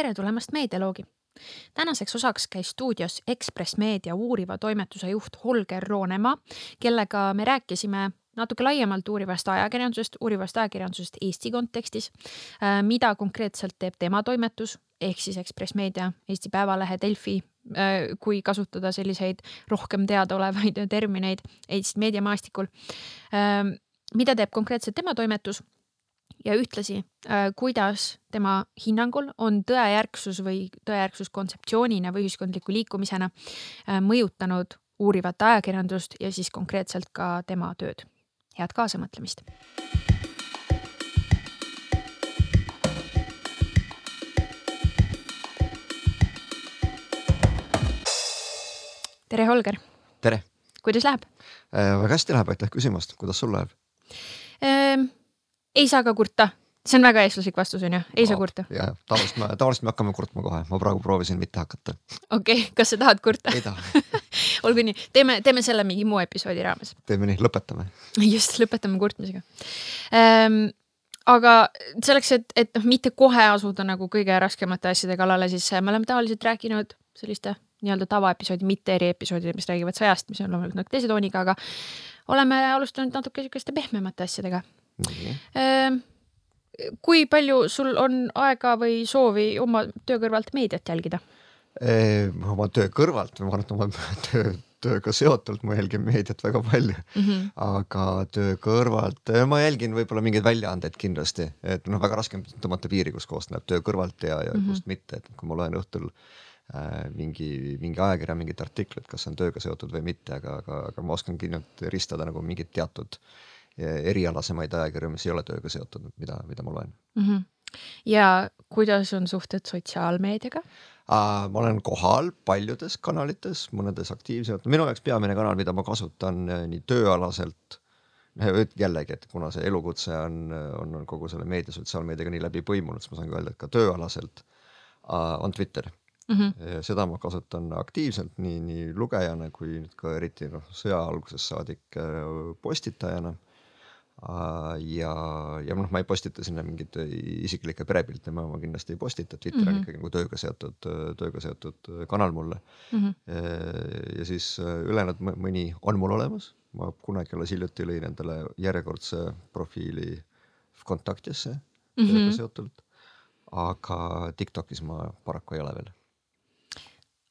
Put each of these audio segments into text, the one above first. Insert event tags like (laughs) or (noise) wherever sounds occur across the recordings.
tere tulemast Meedialoogi. tänaseks osaks käis stuudios Ekspress Meedia uuriva toimetuse juht Holger Roonemaa, kellega me rääkisime natuke laiemalt uurivast ajakirjandusest, uurivast ajakirjandusest Eesti kontekstis, äh, mida konkreetselt teeb tema toimetus ehk siis Ekspress Meedia, Eesti Päevalehe, Delfi, äh, kui kasutada selliseid rohkem teadaolevaid (laughs) termineid Eesti meediamaastikul. Äh, mida teeb konkreetselt tema toimetus ja ühtlasi, äh, kuidas tema hinnangul on tõejärgsus või tõejärgsus kontseptsioonina või ühiskondliku liikumisena äh, mõjutanud uurivat ajakirjandust ja siis konkreetselt ka tema tööd. head kaasamõtlemist. tere, Holger. tere. kuidas läheb? Äh, väga hästi läheb, aitäh küsimast, kuidas sul läheb? Ehm, ei saa ka kurta, see on väga eestlaslik vastus on ju, ei saa kurta. jah, tavaliselt me, tavaliselt me hakkame kurtma kohe, ma praegu proovisin mitte hakata. okei okay,, kas sa tahad kurta? ei taha (laughs) olgu nii, teeme, teeme selle mingi muu episoodi raames. teeme nii, lõpetame. just, lõpetame kurtmisega ähm, aga selleks, et, et noh, mitte kohe asuda nagu kõige raskemate asjade kallale, siis me oleme tavaliselt rääkinud selliste nii-öelda tavaepisoodi, mitte eriepisoodide, mis räägivad sõjast, mis on loomulikult natuke teise tooniga, aga oleme alustanud natuke sihukeste pehmemate asjadega. -hmm. kui palju sul on aega või soovi oma töö kõrvalt meediat jälgida? oma töö kõrvalt, ma arvan, et oma (laughs) töö, tööga seotult ma jälgin meediat väga palju mm, -hmm. aga töö kõrvalt ma jälgin võib-olla mingeid väljaandeid kindlasti, et noh, väga raske on tõmmata piiri, kus kohast näeb töö kõrvalt ja, ja mm -hmm. kust mitte, et kui ma loen õhtul äh, mingi, mingi ajakirja mingit artiklit, kas see on tööga seotud või mitte, aga, aga, aga ma oskan kindlalt ristada nagu mingit teatud äh, erialasemaid ajakirju, mis ei ole tööga seotud, mida, mida ma loen mm. -hmm. ja kuidas on suhted sotsiaalmeediaga? ma olen kohal paljudes kanalites, mõnedes aktiivsemalt, minu jaoks peamine kanal, mida ma kasutan eh, nii tööalaselt jällegi, et kuna see elukutse on, on, on kogu selle meedia, sotsiaalmeediaga nii läbi põimunud, siis ma saan ka öelda, et ka tööalaselt on Twitter mm. -hmm. seda ma kasutan aktiivselt nii, nii lugejana kui nüüd ka eriti noh, sõja algusest saadik eh, postitajana ja, ja noh, ma ei postita sinna mingeid isiklikke perepilte, ma, kindlasti ei postita, Twitter mm -hmm. on mhm. ikkagi nagu tööga seotud, tööga seotud kanal mulle mm. -hmm. ja siis ülejäänud mõni on mul olemas, ma kunagi alles hiljuti lõin endale järjekordse profiili Kontaktisse mm -hmm. tööga seotult. aga Tiktokis ma paraku ei ole veel.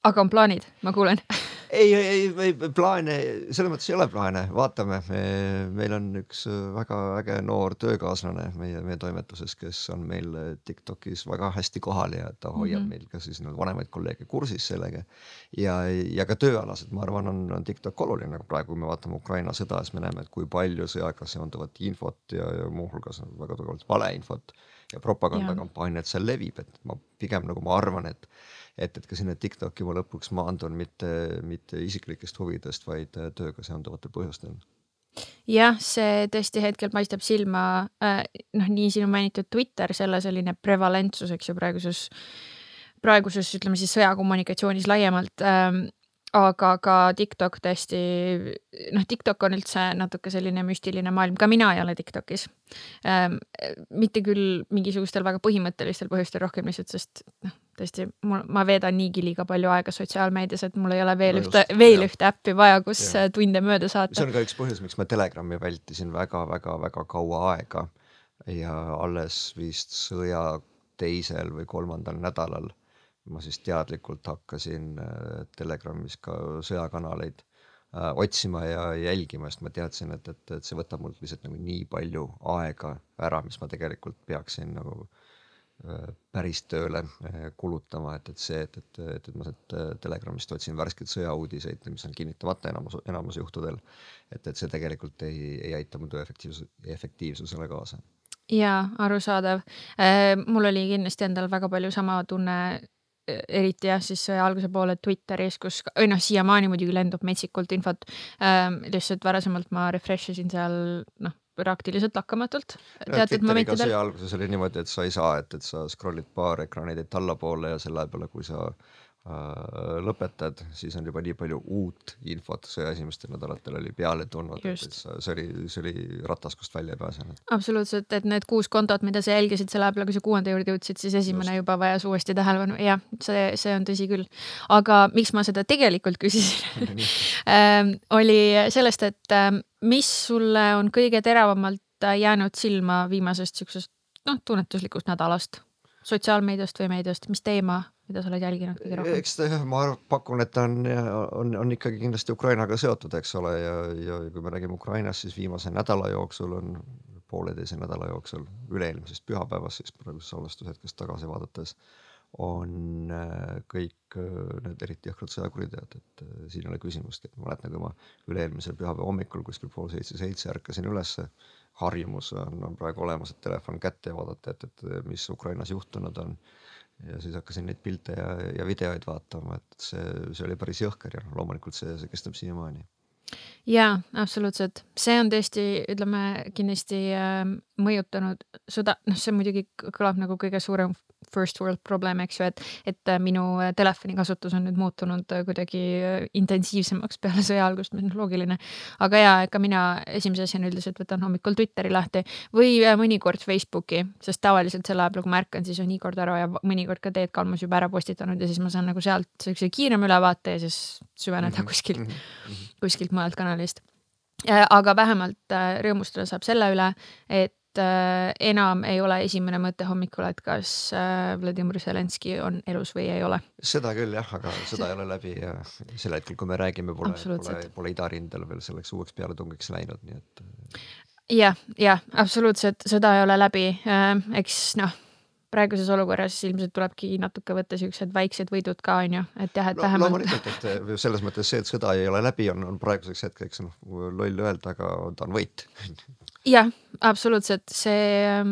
Aga on plaanid, ma kuulen. Ei, ei, ei plaane, selles mõttes ei ole plaane, vaatame, meil on üks väga äge noor töökaaslane meie, meie toimetuses, kes on meil Tiktokis väga hästi kohal ja ta hoiab mm -hmm. meil ka siis nii-öelda vanemaid kolleege kursis sellega. ja, ja ka tööalaselt, ma arvan, on, on Tiktok oluline, nagu praegu, kui me vaatame Ukraina sõda, siis me näeme, et kui palju sõjaga seonduvat infot ja, ja muuhulgas väga tugevalt valeinfot ja propagandakampaaniat seal levib, et ma pigem nagu ma arvan, et et, et ka sinna Tiktoki ma lõpuks maandun mitte, mitte isiklikest huvidest, vaid äh, tööga seonduvatel põhjustel jah, see tõesti hetkel paistab silma äh,, noh, nii sinu mainitud Twitter, selle selline prevalentsus, eks ju, praeguses, praeguses ütleme siis sõjakommunikatsioonis laiemalt ähm, aga ka TikTok tõesti, noh, TikTok on üldse natuke selline müstiline maailm, ka mina ei ole TikTokis ähm,. mitte küll mingisugustel väga põhimõttelistel põhjustel, rohkem lihtsalt, sest noh, tõesti mul, ma veedan niigi liiga palju aega sotsiaalmeedias, et mul ei ole veel no ühte, veel jah. ühte äppi vaja, kus ja. tunde mööda saata. see on ka üks põhjus, miks ma Telegrami vältisin väga-väga-väga kaua aega ja alles vist sõja teisel või kolmandal nädalal ma siis teadlikult hakkasin äh, Telegramis ka sõjakanaleid äh, otsima ja jälgima, sest ma teadsin, et, et, et see võtab mult lihtsalt nagu nii palju aega ära, mis ma tegelikult peaksin nagu päris tööle kulutama, et, et see, et, et, et, et ma sealt Telegramist otsin värskeid sõjauudiseid, mis on kinnitamata enamus, enamus juhtudel. et, et see tegelikult ei, ei aita mu töö efektiivsus, efektiivsusele kaasa. jaa, arusaadav. mul oli kindlasti endal väga palju sama tunne eriti jah, siis alguse poole Twitteris, kus, või noh, siiamaani muidugi lendub metsikult infot ähm,. lihtsalt varasemalt ma refresh isin seal noh, praktiliselt lakkamatult. teatud momentidel. alguses oli niimoodi, et sa ei saa, et, et sa scroll'id paar ekraanidelt allapoole ja selle peale, kui sa äh, lõpetad, siis on juba nii palju uut infot sõja esimestel nädalatel oli peale tulnud, et see oli, see oli ratas, kust välja ei pääsenud. absoluutselt, et need kuus kontot, mida sa jälgisid selle peale, kui sa kuuenda juurde jõudsid, siis esimene Just. juba vajas uuesti tähelepanu, jah, see, see on tõsi küll. aga miks ma seda tegelikult küsisin (laughs) ähm, (laughs) oli sellest, et ähm, mis sulle on kõige teravamalt äh, jäänud silma viimasest siuksest noh, tunnetuslikust nädalast, sotsiaalmeediast või meediast, mis teema, mida sa oled jälginud kõige rohkem? eks ma arv- pakun, et ta on, on, on ikkagi kindlasti Ukrainaga seotud, eks ole, ja, ja kui me räägime Ukrainast, siis viimase nädala jooksul on, pooleteise nädala jooksul, üle-eelmisest pühapäevast siis praegusest salvestushetkest tagasi vaadates, on äh, kõik äh, need eriti jõhkrad sõjakuriteod, et äh, siin ei ole küsimustki, et ma mäletan, kui ma üle-eelmisel pühapäeva hommikul kuskil pool seitse-seitse ärkasin ülesse, harjumus on, on praegu olemas, et telefon kätte ja vaadata, et, et mis Ukrainas juhtunud on ja siis hakkasin neid pilte ja, ja videoid vaatama, et see, see oli päris jõhker ja noh, loomulikult see, see kestab siiamaani. Jaa, absoluutselt, see on tõesti, ütleme kindlasti äh, mõjutanud sõda, noh, see muidugi kõlab nagu kõige suurem first world probleem, eks ju, et, et äh, minu äh, telefoni kasutus on nüüd muutunud äh, kuidagi intensiivsemaks peale sõja algust, mis on loogiline. aga jaa, ega mina esimese asjana üldiselt võtan hommikul Twitteri lahti või mõnikord Facebooki, sest tavaliselt selle aja peal, kui ma ärkan, siis on Igor Taro ja mõnikord ka Teet Kalmus juba ära postitanud ja siis ma saan nagu sealt siukse kiirema ülevaate ja siis süveneda kuskilt mm. -hmm. kuskilt mujalt kanalist. aga vähemalt äh, rõõmustada saab selle üle, et äh, enam ei ole esimene mõte hommikul, et kas äh, Vladimir Zelenskõi on elus või ei ole. seda küll jah, aga sõda ei ole läbi ja sel hetkel, kui me räägime, pole, pole, pole idarindel veel selleks uueks pealetungiks läinud, nii et jah, jah, absoluutselt, sõda ei ole läbi. eks noh, praeguses olukorras ilmselt tulebki natuke võtta siuksed väiksed võidud ka onju, et jah, et Lo, vähemalt loomulikult, et eh, selles mõttes see, et sõda ei ole läbi, on, on praeguseks hetkeks noh, loll öelda, aga ta on võit. jah, absoluutselt, see,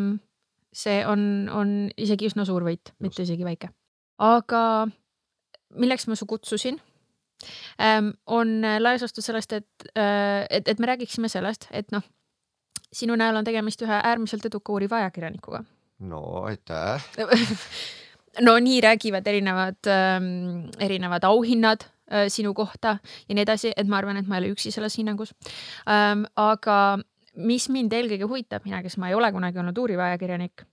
see on, on isegi üsna suur võit, mitte isegi väike. aga milleks ma su kutsusin, on laias laastus sellest, et, et, et me räägiksime sellest, et noh, sinu näol on tegemist ühe äärmiselt eduka uuriva ajakirjanikuga. No aitäh. (laughs) no nii räägivad erinevad ähm,, erinevad auhinnad äh, sinu kohta ja nii edasi, et ma arvan, et ma ei ole üksi selles hinnangus ähm,. aga mis mind eelkõige huvitab, mina, kes ma ei ole kunagi olnud uuriv ajakirjanik,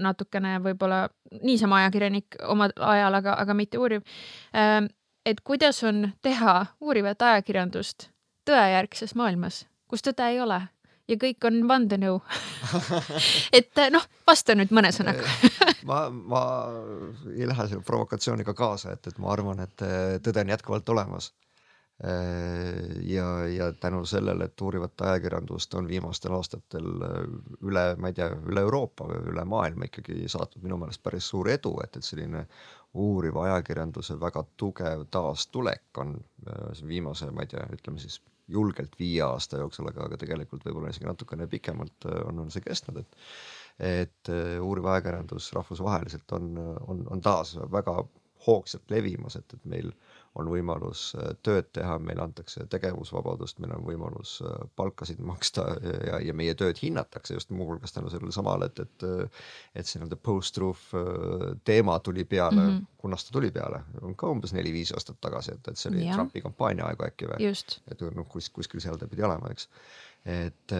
natukene võib-olla niisama ajakirjanik omal ajal, aga, aga mitte uuriv ähm,. et kuidas on teha uurivat ajakirjandust tõejärgses maailmas, kus tõde ei ole ja kõik on vandenõu (laughs) et noh, vasta nüüd mõne sõnaga ma, ma ei lähe selle provokatsiooniga kaasa, et, et ma arvan, et eh, tõde on jätkuvalt olemas. ja, ja tänu sellele, et uurivat ajakirjandust on viimastel aastatel eh, üle, ma ei tea, üle Euroopa või üle maailma ikkagi saatnud minu meelest päris suur edu, et, et selline uuriva ajakirjanduse väga tugev taastulek on eh, viimase, ma ei tea, ütleme siis julgelt viie aasta jooksul, aga, aga tegelikult võib-olla isegi natukene pikemalt on, on see kestnud, et et äh, uuriv ajakirjandus rahvusvaheliselt on, on, on taas väga hoogsalt levimas, et, et meil on võimalus äh, tööd teha, meile antakse tegevusvabadust, meil on võimalus äh, palkasid maksta ja, ja meie tööd hinnatakse just muuhulgas tänu sellele samale, et, et et see nii-öelda post-truth teema tuli peale mm, -hmm. kunas ta tuli peale, on ka umbes neli-viis aastat tagasi, et, et see oli Jah. Trumpi kampaania aegu äkki või? et noh, kus, kuskil seal ta pidi olema, eks. et,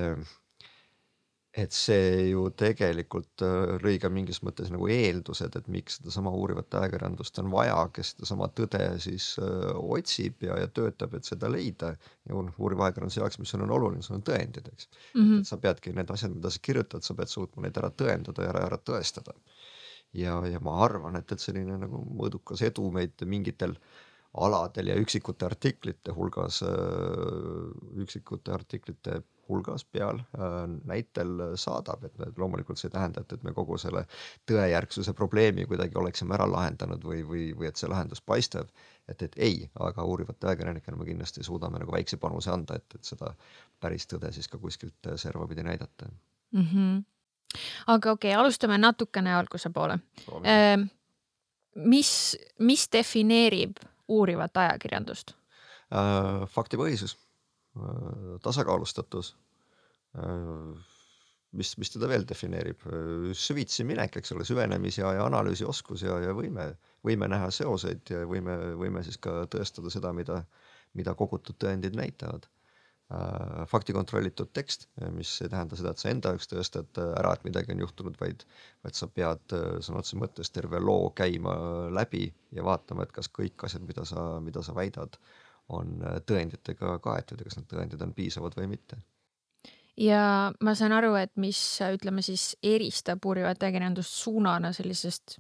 et see ju tegelikult äh, lõi ka mingis mõttes nagu eeldused, et miks sedasama uurivat ajakirjandust on vaja, kes sedasama tõde siis öö, otsib ja, ja töötab, et seda leida. ja noh, uuriva ajakirjanduse jaoks, mis on oluline, sul on tõendid, eks mm. -hmm. sa peadki need asjad, mida sa kirjutad, sa pead suutma neid ära tõendada ja ära, ära tõestada. ja, ja ma arvan, et, et selline nagu mõõdukas edu meid mingitel aladel ja üksikute artiklite hulgas, üksikute artiklite hulgas peal äh, näitel saadab, et, loomulikult see ei tähenda, et, et me kogu selle tõejärgsuse probleemi kuidagi oleksime ära lahendanud või, või, või et see lahendus paistab. et, et ei, aga uurivate ajakirjanikena me kindlasti suudame nagu väikse panuse anda, et, et seda päris tõde siis ka kuskilt servapidi näidata mm. -hmm. aga okei okay,, alustame natukene alguse poole. mis, mis defineerib uurivat ajakirjandust? Äh, faktipõhisus, äh, tasakaalustatus. äh, mis, mis teda veel defineerib, süvitsi minek, eks ole, süvenemis ja, ja analüüsioskus ja, ja võime võime näha seoseid ja võime, võime siis ka tõestada seda, mida, mida kogutud tõendid näitavad äh, fakti kontrollitud tekst, mis ei tähenda seda, et sa enda jaoks tõestad ära, et midagi on juhtunud, vaid, vaid sa pead sõna otseses mõttes terve loo käima läbi ja vaatama, et kas kõik asjad, mida sa, mida sa väidad, on tõenditega kaetud ja kas need tõendid on piisavad või mitte. Ja ma saan aru, et mis, ütleme siis eristab uurivat ajakirjandust suunana sellisest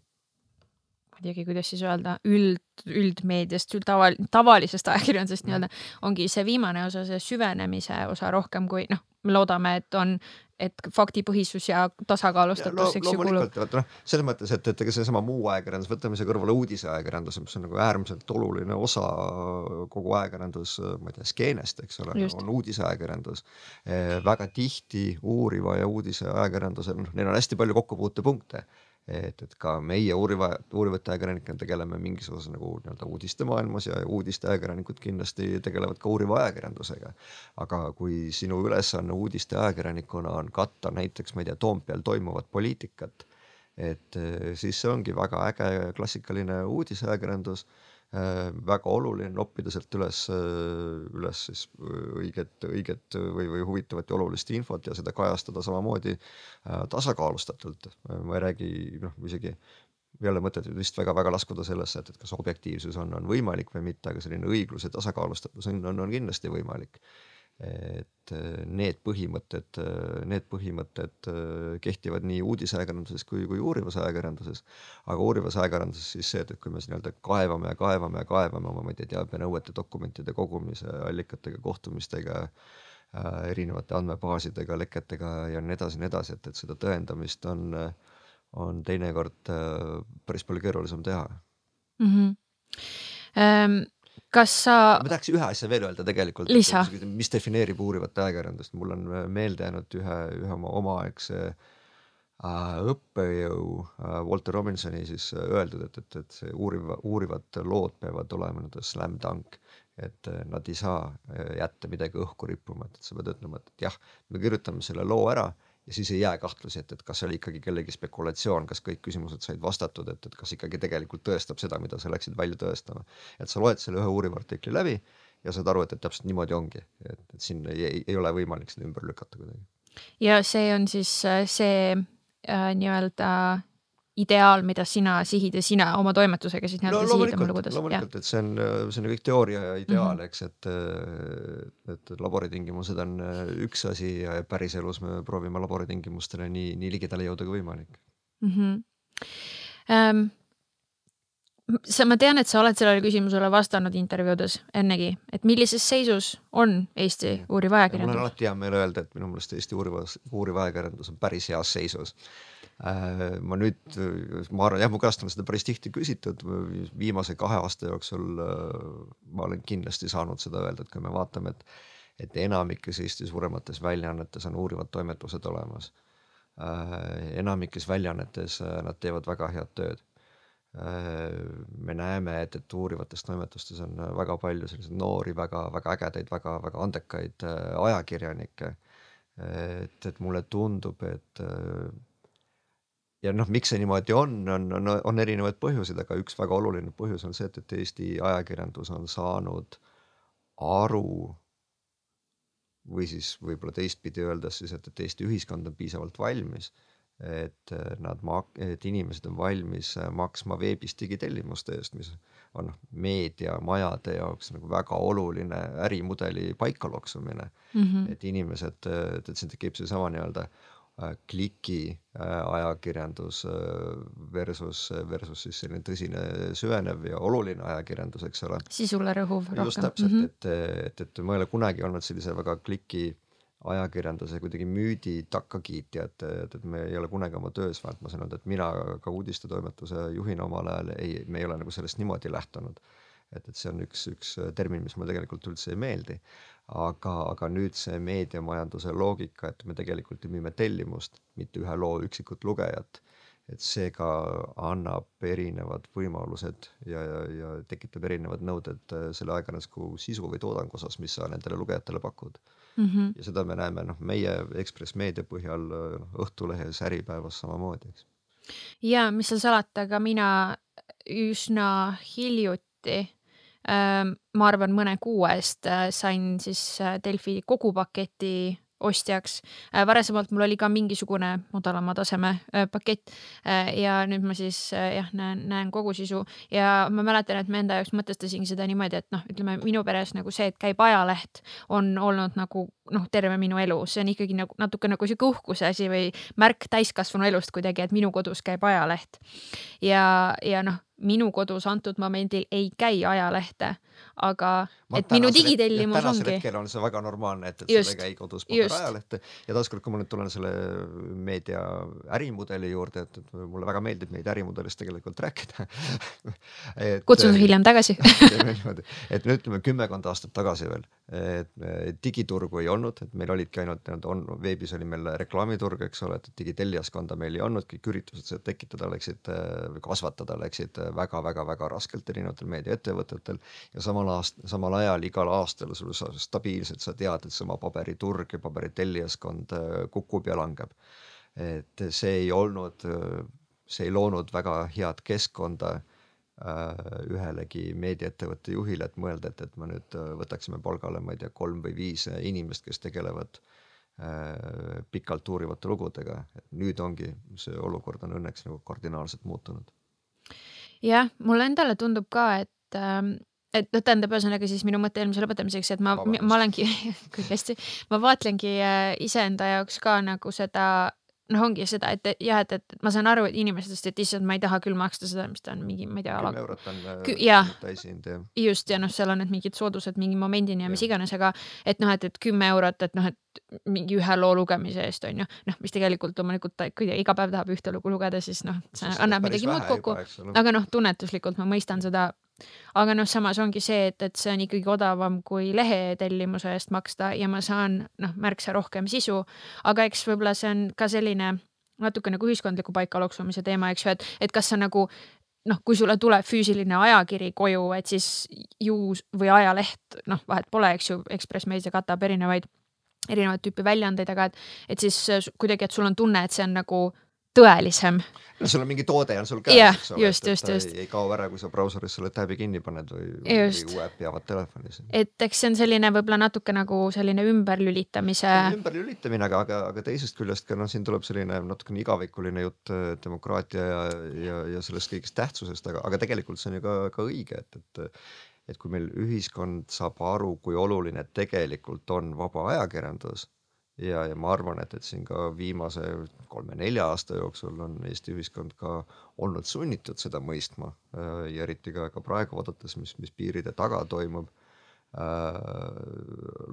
ma ei teagi, kuidas siis öelda, üld, üldmeediast, taval-, tavalisest ajakirjandusest nii-öelda, ongi see viimane osa, see süvenemise osa rohkem kui noh, me loodame, et on, et faktipõhisus ja tasakaalustatus, eks ju, kulub. noh, selles mõttes, et, et ega seesama muu ajakirjandus, võtame siia kõrvale uudiseajakirjanduse, mis on nagu äärmiselt oluline osa kogu ajakirjandus, ma ei tea, skeenest, eks ole, on uudiseajakirjandus eh,. väga tihti uuriva ja uudiseajakirjandusel, noh, neil on hästi palju kokkupuutepunkte et, et ka meie uuriva, uurivate ajakirjanikena tegeleme mingisuguse nagu nii-öelda uudistemaailmas ja uudisteajakirjanikud kindlasti tegelevad ka uuriva ajakirjandusega. aga kui sinu ülesanne uudiste ajakirjanikuna on katta näiteks, ma ei tea, Toompeal toimuvat poliitikat, et siis see ongi väga äge klassikaline uudisajakirjandus väga oluline noppida sealt üles, äh, üles siis äh, õiget, õiget või, või huvitavat ja olulist infot ja seda kajastada samamoodi tasakaalustatult. ma ei räägi noh, isegi ole mõtet vist väga-väga laskuda sellesse, et, et kas objektiivsus on, on võimalik või mitte, aga selline õiglus ja tasakaalustatus on, on, on kindlasti võimalik et äh, need põhimõtted, äh, need põhimõtted äh, kehtivad nii uudisajakirjanduses kui, kui uurivas ajakirjanduses. aga uurivas ajakirjanduses siis see, et, kui me nii-öelda kaevame ja kaevame ja kaevame oma, ma ei tea, teabenõuete, dokumentide kogumise, allikatega, kohtumistega äh,, erinevate andmebaasidega, leketega ja nii edasi ja nii edasi, et, et seda tõendamist on, on teinekord äh, päris palju keerulisem teha mm. -hmm. Um kas sa. ma tahaks ühe asja veel öelda tegelikult. mis defineerib uurivat ajakirjandust, mul on meelde jäänud ühe, ühe oma omaaegse äh, õppejõu äh, Walter Robinsoni siis äh, öeldud, et, et, et see uuriv, uurivad lood peavad olema nii-öelda slam dunk et äh, nad ei saa äh, jätta midagi õhku rippuma, et sa pead ütlema, et jah, me kirjutame selle loo ära ja siis ei jää kahtlusi, et, et kas see oli ikkagi kellegi spekulatsioon, kas kõik küsimused said vastatud, et, et kas ikkagi tegelikult tõestab seda, mida sa läksid välja tõestama. et sa loed selle ühe uuriva artikli läbi ja saad aru, et, et täpselt niimoodi ongi, et, et siin ei, ei, ole võimalik seda ümber lükata kuidagi. ja see on siis äh, see äh, nii-öelda ideaal, mida sina sihid ja sina oma toimetusega siis nii-öelda no, sihid oma lugudes. loomulikult, et see on, see on kõik teooria ja ideaal mm, -hmm. eks, et, et laboritingimused on üks asi ja päriselus me proovime laboritingimustele nii, nii ligidale jõuda kui võimalik mm. -hmm. Um, sa, ma tean, et sa oled sellele küsimusele vastanud intervjuudes ennegi, et millises seisus on Eesti uuriv ajakirjandus? mul on alati hea meel öelda, et minu meelest Eesti uurivas, uuriv ajakirjandus on päris heas seisus Äh, ma nüüd, ma arvan jah, mu käest on seda päris tihti küsitud, viimase kahe aasta jooksul äh, ma olen kindlasti saanud seda öelda, et kui me vaatame, et et enamikes Eesti suuremates väljaannetes on uurivad toimetused olemas. Äh, enamikes väljaannetes nad teevad väga head tööd. me näeme, et, et uurivates toimetustes on väga palju selliseid noori, väga-väga ägedaid, väga-väga andekaid ajakirjanikke. et, et mulle tundub, et ja noh, miks see niimoodi on, on, on, on erinevaid põhjuseid, aga üks väga oluline põhjus on see, et, et Eesti ajakirjandus on saanud aru või siis võib-olla teistpidi öeldes siis, et, et Eesti ühiskond on piisavalt valmis, et nad mak-, et inimesed on valmis maksma veebis digitellimuste eest, mis on noh, meediamajade jaoks nagu väga oluline ärimudeli paikaloksumine mm. -hmm. et inimesed, et, siin tekib seesama nii-öelda kliki äh, ajakirjandus äh, versus, versus siis selline tõsine süvenev ja oluline ajakirjandus, eks ole. sisule rõhuv rohkem. just täpselt mm, -hmm. et, et, et ma ei ole kunagi olnud sellise väga kliki ajakirjanduse kuidagi müüdi takkakiitja, et, et, et me ei ole kunagi oma töös, saan öelda, et mina ka uudistetoimetuse juhina omal ajal ei, me ei ole nagu sellest niimoodi lähtunud. et, et see on üks, üks termin, mis mulle tegelikult üldse ei meeldi aga, aga nüüd see meediamajanduse loogika, et me tegelikult ju müüme tellimust, mitte ühe loo üksikut lugejat. et seega annab erinevad võimalused ja, ja, ja tekitab erinevad nõuded äh, selle ajakirjandusliku sisu või toodangu osas, mis sa nendele lugejatele pakud mm. -hmm. ja seda me näeme noh, meie Ekspress Meedia põhjal noh, Õhtulehes, Äripäevas samamoodi, eks. ja mis seal salata, ka mina üsna hiljuti ma arvan, mõne kuu eest äh, sain siis äh, Delfi kogu paketi ostjaks. Äh, varasemalt mul oli ka mingisugune madalama taseme pakett ja nüüd ma siis jah, näen, näen kogu sisu ja ma mäletan, et ma enda jaoks mõtestasingi seda niimoodi, et noh, ütleme minu peres nagu see, et käib ajaleht, on olnud nagu noh, terve minu elu, see on ikkagi nagu natuke nagu sihuke uhkuse asi või märk täiskasvanu elust kuidagi, et minu kodus käib ajaleht. ja, ja noh, minu kodus antud momendil ei käi ajalehte aga ma et minu digitellimus ongi. tänasel hetkel on see väga normaalne, et, et just, sul ei käi kodus paberajalehte ja taaskord, kui ma nüüd tulen selle meedia ärimudeli juurde, et, mulle väga meeldib neid ärimudelist tegelikult rääkida (laughs) kutsun su hiljem tagasi. (laughs) et nüüd ütleme kümmekond aastat tagasi veel, et digiturgu ei olnud, et meil olidki ainult nii-öelda on, veebis oli meil reklaamiturg, eks ole, et digitellijaskonda meil ei olnud, kõik üritused seda tekitada läksid või kasvatada läksid väga-väga-väga raskelt erinevatel meediaettevõtetel ja samal aast-, samal ajal igal aastal sul sa stabiilselt sa tead, et sama paberiturg ja paberitellijaskond äh, kukub ja langeb. et see ei olnud, see ei loonud väga head keskkonda äh, ühelegi meediaettevõtte juhile, et mõelda, et, et me nüüd äh, võtaksime palgale, ma ei tea, kolm või viis inimest, kes tegelevad äh, pikalt uurivate lugudega, et nüüd ongi see olukord on õnneks nagu kardinaalselt muutunud. Jah, mulle endale tundub ka, et ähm, et noh, tähendab ühesõnaga siis minu mõtte eelmise lõpetamiseks, et ma, ma olengi (laughs) kõik hästi, ma vaatlengi äh, iseenda jaoks ka nagu seda noh, ongi seda, et jah, et, et ma saan aru et inimestest, et issand, ma ei taha küll maksta seda, mis ta on mingi, ma ei tea. kümme eurot on äh, jah, täishind jah. just ja noh, seal on need mingid soodused mingi momendini ja, ja mis iganes, aga et noh, et, et kümme eurot, et noh, et mingi ühe loo lugemise eest on ju, noh, mis tegelikult loomulikult ta, kui iga päev tahab ühte lugu lugeda, siis noh, see annab midagi muud kokku, aga noh, tunnetuslikult ma mõistan seda aga noh, samas ongi see, et, et see on ikkagi odavam kui lehe tellimuse eest maksta ja ma saan noh, märksa rohkem sisu. aga eks võib-olla see on ka selline natuke nagu ühiskondliku paika loksumise teema, eks ju, et, et kas sa nagu noh, kui sulle tuleb füüsiline ajakiri koju, et siis ju või ajaleht, noh, vahet pole, eks ju, Ekspress Meedia katab erinevaid, erinevat tüüpi väljaandeid, aga et, et siis kuidagi, et sul on tunne, et see on nagu tõelisem. no sul on mingi toode on sul käes yeah,, eks ole, et, et just. ei kao ära, kui sa brauseris selle tab'i kinni paned või, või uue äpi avad telefonis. et eks see on selline võib-olla natuke nagu selline ümberlülitamise. ümberlülitamine, aga, aga, aga teisest küljest ka noh, siin tuleb selline natukene igavikuline jutt äh, demokraatia ja, ja, ja sellest kõigest tähtsusest, aga, aga tegelikult see on ju ka, ka õige, et, et et kui meil ühiskond saab aru, kui oluline tegelikult on vaba ajakirjandus ja, ja ma arvan, et, et siin ka viimase kolme-nelja aasta jooksul on Eesti ühiskond ka olnud sunnitud seda mõistma. Äh, ja eriti ka, ka praegu vaadates, mis, mis piiride taga toimub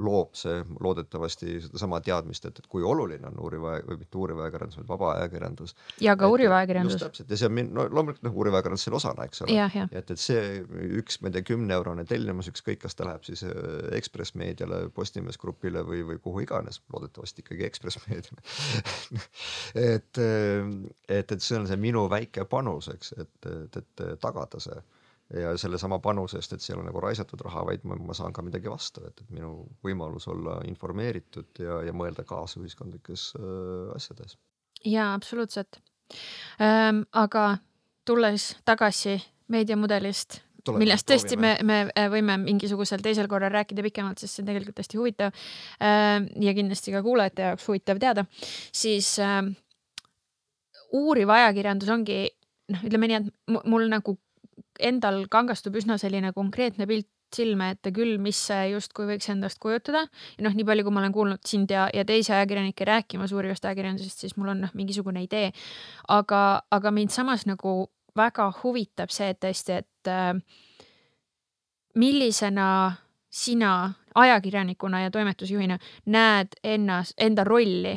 loob see loodetavasti sedasama teadmist, et, et kui oluline on uuriva või mitte uuriva ajakirjandus, vaid vaba ajakirjandus. ja ka uuriva ajakirjandus. just täpselt ja see on no loomulikult noh, uuriva ajakirjandus selle osana, eks ole. et, et see üks, ma ei tea, kümneeurone tellimus, ükskõik, kas ta läheb siis äh, Ekspress Meediale, Postimees Grupile või, või kuhu iganes, loodetavasti ikkagi Ekspress Meediale (laughs) et, äh, et, et see on see minu väike panus, eks, et, et, et tagada see ja sellesama panuse eest, et see ei ole nagu raisatud raha, vaid ma, ma saan ka midagi vastu, et, et minu võimalus olla informeeritud ja, ja mõelda kaasa ühiskondlikes äh, asjades. jaa, absoluutselt ähm,. aga tulles tagasi meediamudelist, millest tõesti me, me äh, võime mingisugusel teisel korral rääkida pikemalt, sest see on tegelikult hästi huvitav ähm, ja kindlasti ka kuulajate jaoks huvitav teada, siis ähm, uuriv ajakirjandus ongi noh, ütleme nii, et mul nagu endal kangastub üsna selline konkreetne pilt silme ette küll, mis see justkui võiks endast kujutada. ja noh, nii palju, kui ma olen kuulnud sind ja, ja teisi ajakirjanikke rääkimas uurivast ajakirjandusest, siis mul on noh, mingisugune idee. aga, aga mind samas nagu väga huvitab see, tõesti, et äh, millisena sina ajakirjanikuna ja toimetusjuhina näed ennast, enda rolli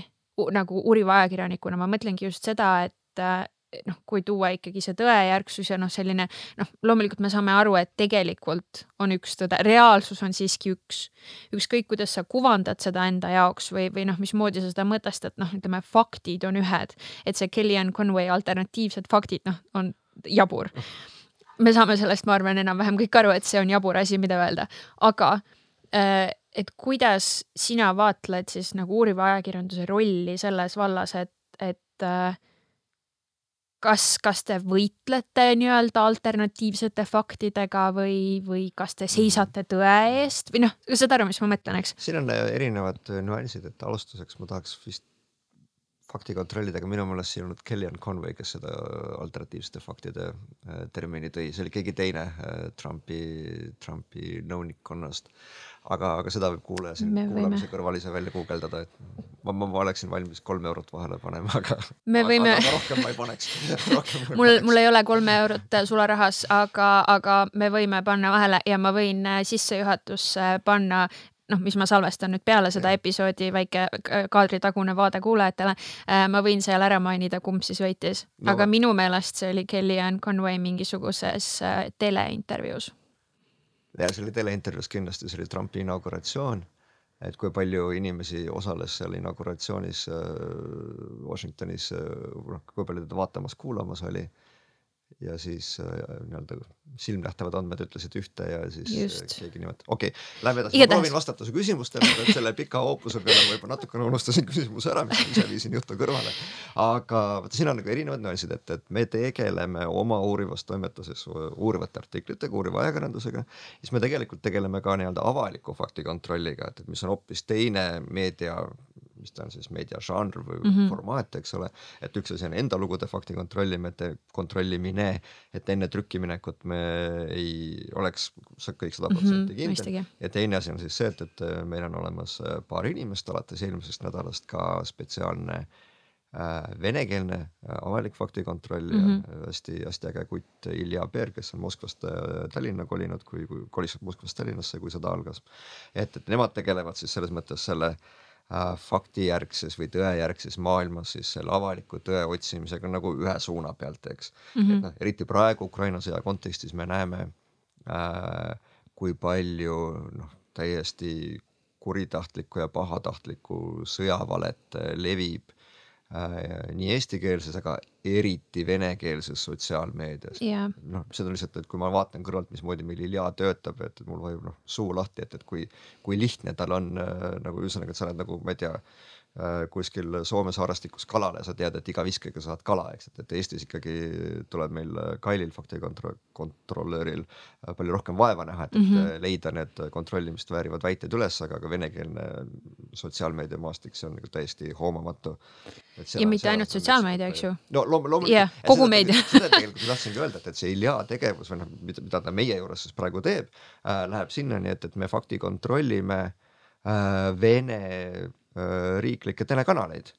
nagu uuriva ajakirjanikuna, ma mõtlengi just seda, et äh, noh, kui tuua ikkagi see tõejärgsus ja noh, selline noh, loomulikult me saame aru, et tegelikult on üks tõde, reaalsus on siiski üks. ükskõik, kuidas sa kuvandad seda enda jaoks või, või noh, mismoodi sa seda mõtestad, noh, ütleme faktid on ühed, et see Kellyanne Conway alternatiivsed faktid, noh, on jabur. me saame sellest, ma arvan, enam-vähem kõik aru, et see on jabur asi, mida öelda, aga äh, et kuidas sina vaatled siis nagu uuriva ajakirjanduse rolli selles vallas, et, et äh, kas, kas te võitlete nii-öelda alternatiivsete faktidega või, või kas te seisate tõe eest? Või noh, saad aru, mis ma mõtlen, eks? siin on äh, erinevad äh, nüansid, et alustuseks ma tahaks vist fakti kontrollida, aga minu meelest siin on olnud Kellyanne Conway, kes seda alternatiivsete faktide termini tõi, see oli keegi teine Trumpi, Trumpi nõunikkonnast aga, aga seda võib kuulaja siin Me kuulamise võime- kõrval ise välja guugeldada, et ma, ma, ma oleksin valmis kolm eurot vahele panema, aga me võime rohkem ma ei paneks (laughs) mul, mul ei ole kolme eurot sularahas, aga, aga me võime panna vahele ja ma võin äh, sissejuhatusse panna noh, mis ma salvestan nüüd peale seda Jah. episoodi, väike k- kaadritagune vaade kuulajatele. ma võin seal ära mainida, kumb siis võitis No aga minu meelest see oli Kellyanne Conway mingisuguses äh, teleintervjuus. Ja see oli teleintervjuus kindlasti, see oli Trumpi inauguratsioon. et kui palju inimesi osales seal inauguratsioonis äh, Washingtonis äh,, noh kui palju teda vaatamas-kuulamas oli. Ja siis äh, nii-öelda silmnähtavad andmed ütlesid ühte ja siis äh, Just. keegi nimetab, okei okay,, lähme edasi, ma proovin vastata su küsimustele, et selle pika hoopuse peale ma juba natukene unustasin küsimuse ära, mis ma ise viisin juttu kõrvale. aga vaata, siin on nagu erinevad nüansid, et, et me tegeleme oma uurivas toimetuses uurivate artiklitega, uuriva ajakirjandusega, siis me tegelikult tegeleme ka nii-öelda avaliku fakti kontrolliga, et, et mis on hoopis teine meedia mis ta on siis meediažanr või mm Mhm. -hmm. formaat, eks ole, et üks asi on enda lugude fakti kontrollimine, kontrollimine, et enne trükkiminekut me ei oleks kõik sada protsenti kindel ja teine asi on siis see, et, et äh, meil on olemas äh, paar inimest alates eelmisest nädalast ka spetsiaalne äh, venekeelne avalik faktikontroll Mhm. ja äh, hästi-hästi äge kutt Ilja Peer, kes on Moskvast Tallinna kolinud, kui, kui kolis Moskvast Tallinnasse, kui sõda algas. et, et nemad tegelevad siis selles mõttes selle äh, faktijärgses või tõejärgses maailmas siis selle avaliku tõe otsimisega nagu ühe suuna pealt, eks Mhm. et noh, eriti praegu Ukraina sõja kontekstis me näeme äh, kui palju noh, täiesti kuritahtlikku ja pahatahtlikku sõjavalet äh, levib äh, nii eestikeelses, aga eriti venekeelses sotsiaalmeedias ja noh, seda lihtsalt, et kui ma vaatan kõrvalt, mismoodi meil Ilja töötab, et mul vajub noh suu lahti, et, et kui, kui lihtne tal on äh, nagu ühesõnaga, et sa oled nagu, ma ei tea äh,, kuskil Soome saarestikus kalal ja sa tead, et iga viskega saad kala, eks, et, et Eestis ikkagi tuleb meil äh, Kailil faktikontroll, kontrolööril äh, palju rohkem vaeva näha, et, et mm -hmm. leida need kontrollimist väärivad väited üles, aga, aga venekeelne sotsiaalmeediamaastik, see on nagu täiesti hoomamatu. Ja mitte ainult sotsiaalmeedia, eks ju. no loom-, loomulikult Ja kogu meedia. seda tegelikult ma tahtsingi öelda, et, et see Ilja tegevus või noh, mida, ta meie juures siis praegu teeb äh,, läheb sinnani, et, et me fakti kontrollime äh, Vene äh, riiklikke telekanaleid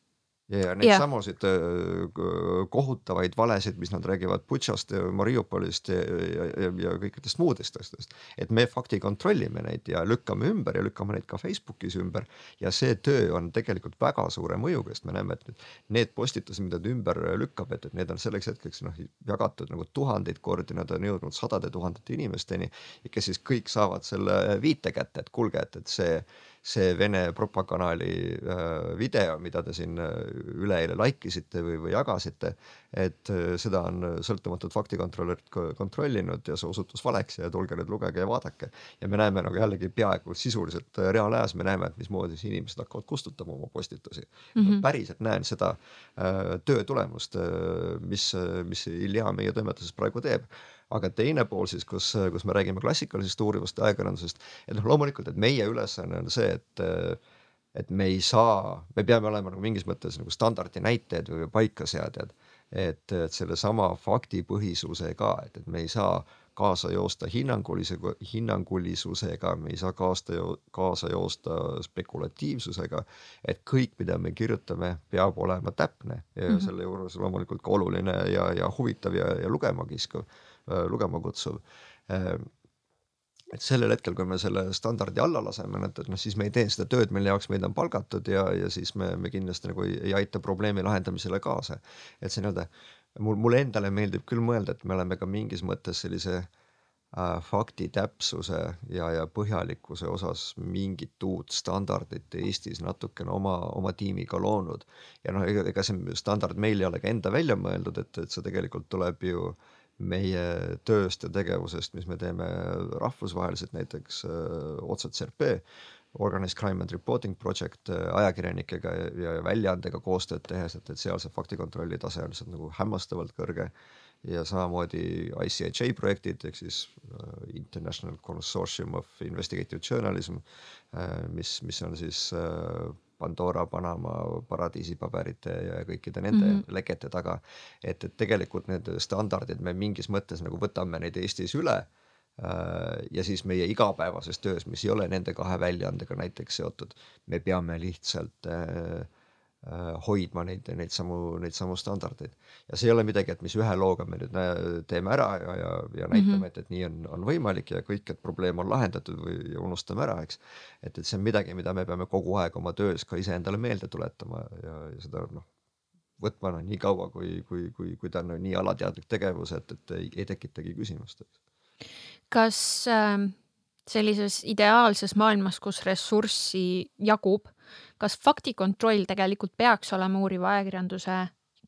ja, ja neid Jah. samusid äh, kohutavaid valesid, mis nad räägivad Butšast ja Mariupolist ja, ja, ja, ja kõikidest muudest asjadest. et me fakti kontrollime neid ja lükkame ümber ja lükkame neid ka Facebookis ümber ja see töö on tegelikult väga suure mõjuga, sest me näeme, et nüüd need postitused, mida ta ümber lükkab, et, et need on selleks hetkeks noh jagatud nagu tuhandeid kordi, nad on jõudnud sadade tuhandete inimesteni ja kes siis kõik saavad selle viite kätte, et kuulge, et, et see see Vene propakanali äh, video, mida te siin äh, üleeile like isite või, või jagasite, et äh, seda on sõltumatud faktikontrolörid ko- kontrollinud ja see osutus valeks ja tulge nüüd lugege ja vaadake. ja me näeme nagu jällegi peaaegu sisuliselt reaalajas, me näeme, et mismoodi siis inimesed hakkavad kustutama oma postitusi mm. -hmm. päriselt näen seda äh, töö tulemust mis, mis Ilja meie toimetuses praegu teeb aga teine pool siis, kus, kus me räägime klassikalisest uurivast ajakirjandusest, et noh, loomulikult, et meie ülesanne on see, et et me ei saa, me peame olema nagu mingis mõttes nagu standardi näitajad või paikaseadjad, et, et sellesama faktipõhisuse ka, et, et me ei saa kaasa joosta hinnangulise, hinnangulisusega, me ei saa kaasta, kaasa joosta spekulatiivsusega, et kõik, mida me kirjutame, peab olema täpne ja mm -hmm. selle juures loomulikult ka oluline ja, ja huvitav ja, ja lugema kiskuv, lugema kutsuv et sellel hetkel, kui me selle standardi alla laseme, et, et noh, siis me ei tee seda tööd, mille jaoks meid on palgatud ja, ja siis me, me kindlasti nagu ei, ei aita probleemi lahendamisele kaasa. et see nii-öelda mul, mulle endale meeldib küll mõelda, et me oleme ka mingis mõttes sellise äh, fakti täpsuse ja, ja põhjalikkuse osas mingit uut standardit Eestis natukene oma, oma tiimiga loonud. ja noh, ega, ega see standard meil ei ole ka enda välja mõeldud, et, et see tegelikult tuleb ju meie tööst ja tegevusest, mis me teeme rahvusvaheliselt, näiteks äh, OTCRP Organized Crime and Reporting Project ajakirjanikega ja, ja väljaandega koostööd tehes, et, et seal see faktikontrolli tase on lihtsalt nagu hämmastavalt kõrge ja samamoodi ICHA projektid ehk siis uh, International Consortium of Investigative Journalism uh,, mis, mis on siis Pandora, Panama, paradiisipaberite ja kõikide nende mm -hmm. lekete taga. et, et tegelikult need standardid me mingis mõttes nagu võtame neid Eestis üle ja siis meie igapäevases töös, mis ei ole nende kahe väljaandega näiteks seotud, me peame lihtsalt äh, Äh, hoidma neid, neid samu, neid samu standardeid. ja see ei ole midagi, et mis ühe looga me nüüd teeme ära ja, ja, ja näitame mm, -hmm. et, et nii on, on võimalik ja kõik, et probleem on lahendatud või unustame ära, eks. et, et see on midagi, mida me peame kogu aeg oma töös ka iseendale meelde tuletama ja, ja seda noh, võtma noh, nii kaua, kui, kui, kui, kui ta on nii alateadlik tegevus, et, et ei, ei tekitagi küsimust. Kas äh, sellises ideaalses maailmas, kus ressurssi jagub kas faktikontroll tegelikult peaks olema uuriva ajakirjanduse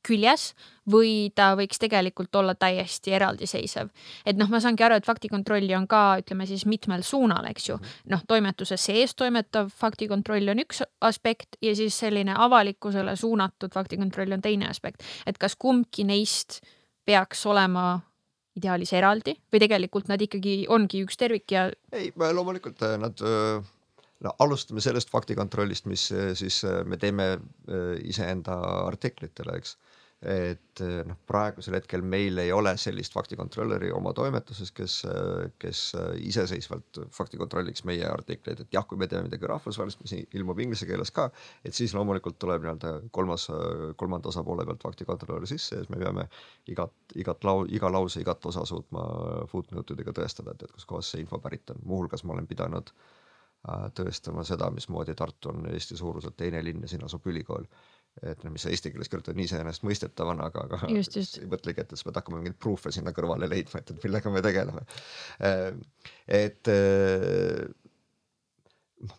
küljes või ta võiks tegelikult olla täiesti eraldiseisev. et noh, ma saangi aru, et faktikontrolli on ka, ütleme siis mitmel suunal, eks ju. Mhm. noh, toimetuse sees toimetav faktikontroll on üks aspekt ja siis selline avalikkusele suunatud faktikontroll on teine aspekt. et kas kumbki neist peaks olema ideaalis eraldi või tegelikult nad ikkagi ongi üks tervik ja? ei, loomulikult äh, nad äh, no alustame sellest faktikontrollist, mis eh, siis me teeme iseenda artiklitele, eks. Et noh, praegusel hetkel meil ei ole sellist faktikontrolleri oma toimetuses, kes, kes iseseisvalt faktikontrolliks meie artikleid, et jah, kui me teeme midagi rahvusvahelist, mis ilmub inglise keeles ka, et siis loomulikult tuleb nii-öelda kolmas, kolmanda osapoole pealt faktikontrolör sisse ja siis me peame igat, igat lau-, iga lause, igat osa suutma footnote idega tõestada, et, et kuskohast see info pärit on, muuhulgas ma olen pidanud tõestama seda, mismoodi Tartu on Eesti suuruselt teine linn ja siin asub ülikool. Et noh, mis sa eesti keeles kirjutad nii iseenesestmõistetavana, aga, aga just, just. ei mõtlegi, et, sa pead hakkama mingeid proof'e sinna kõrvale leidma, et, et millega me tegeleme. Äh, et äh,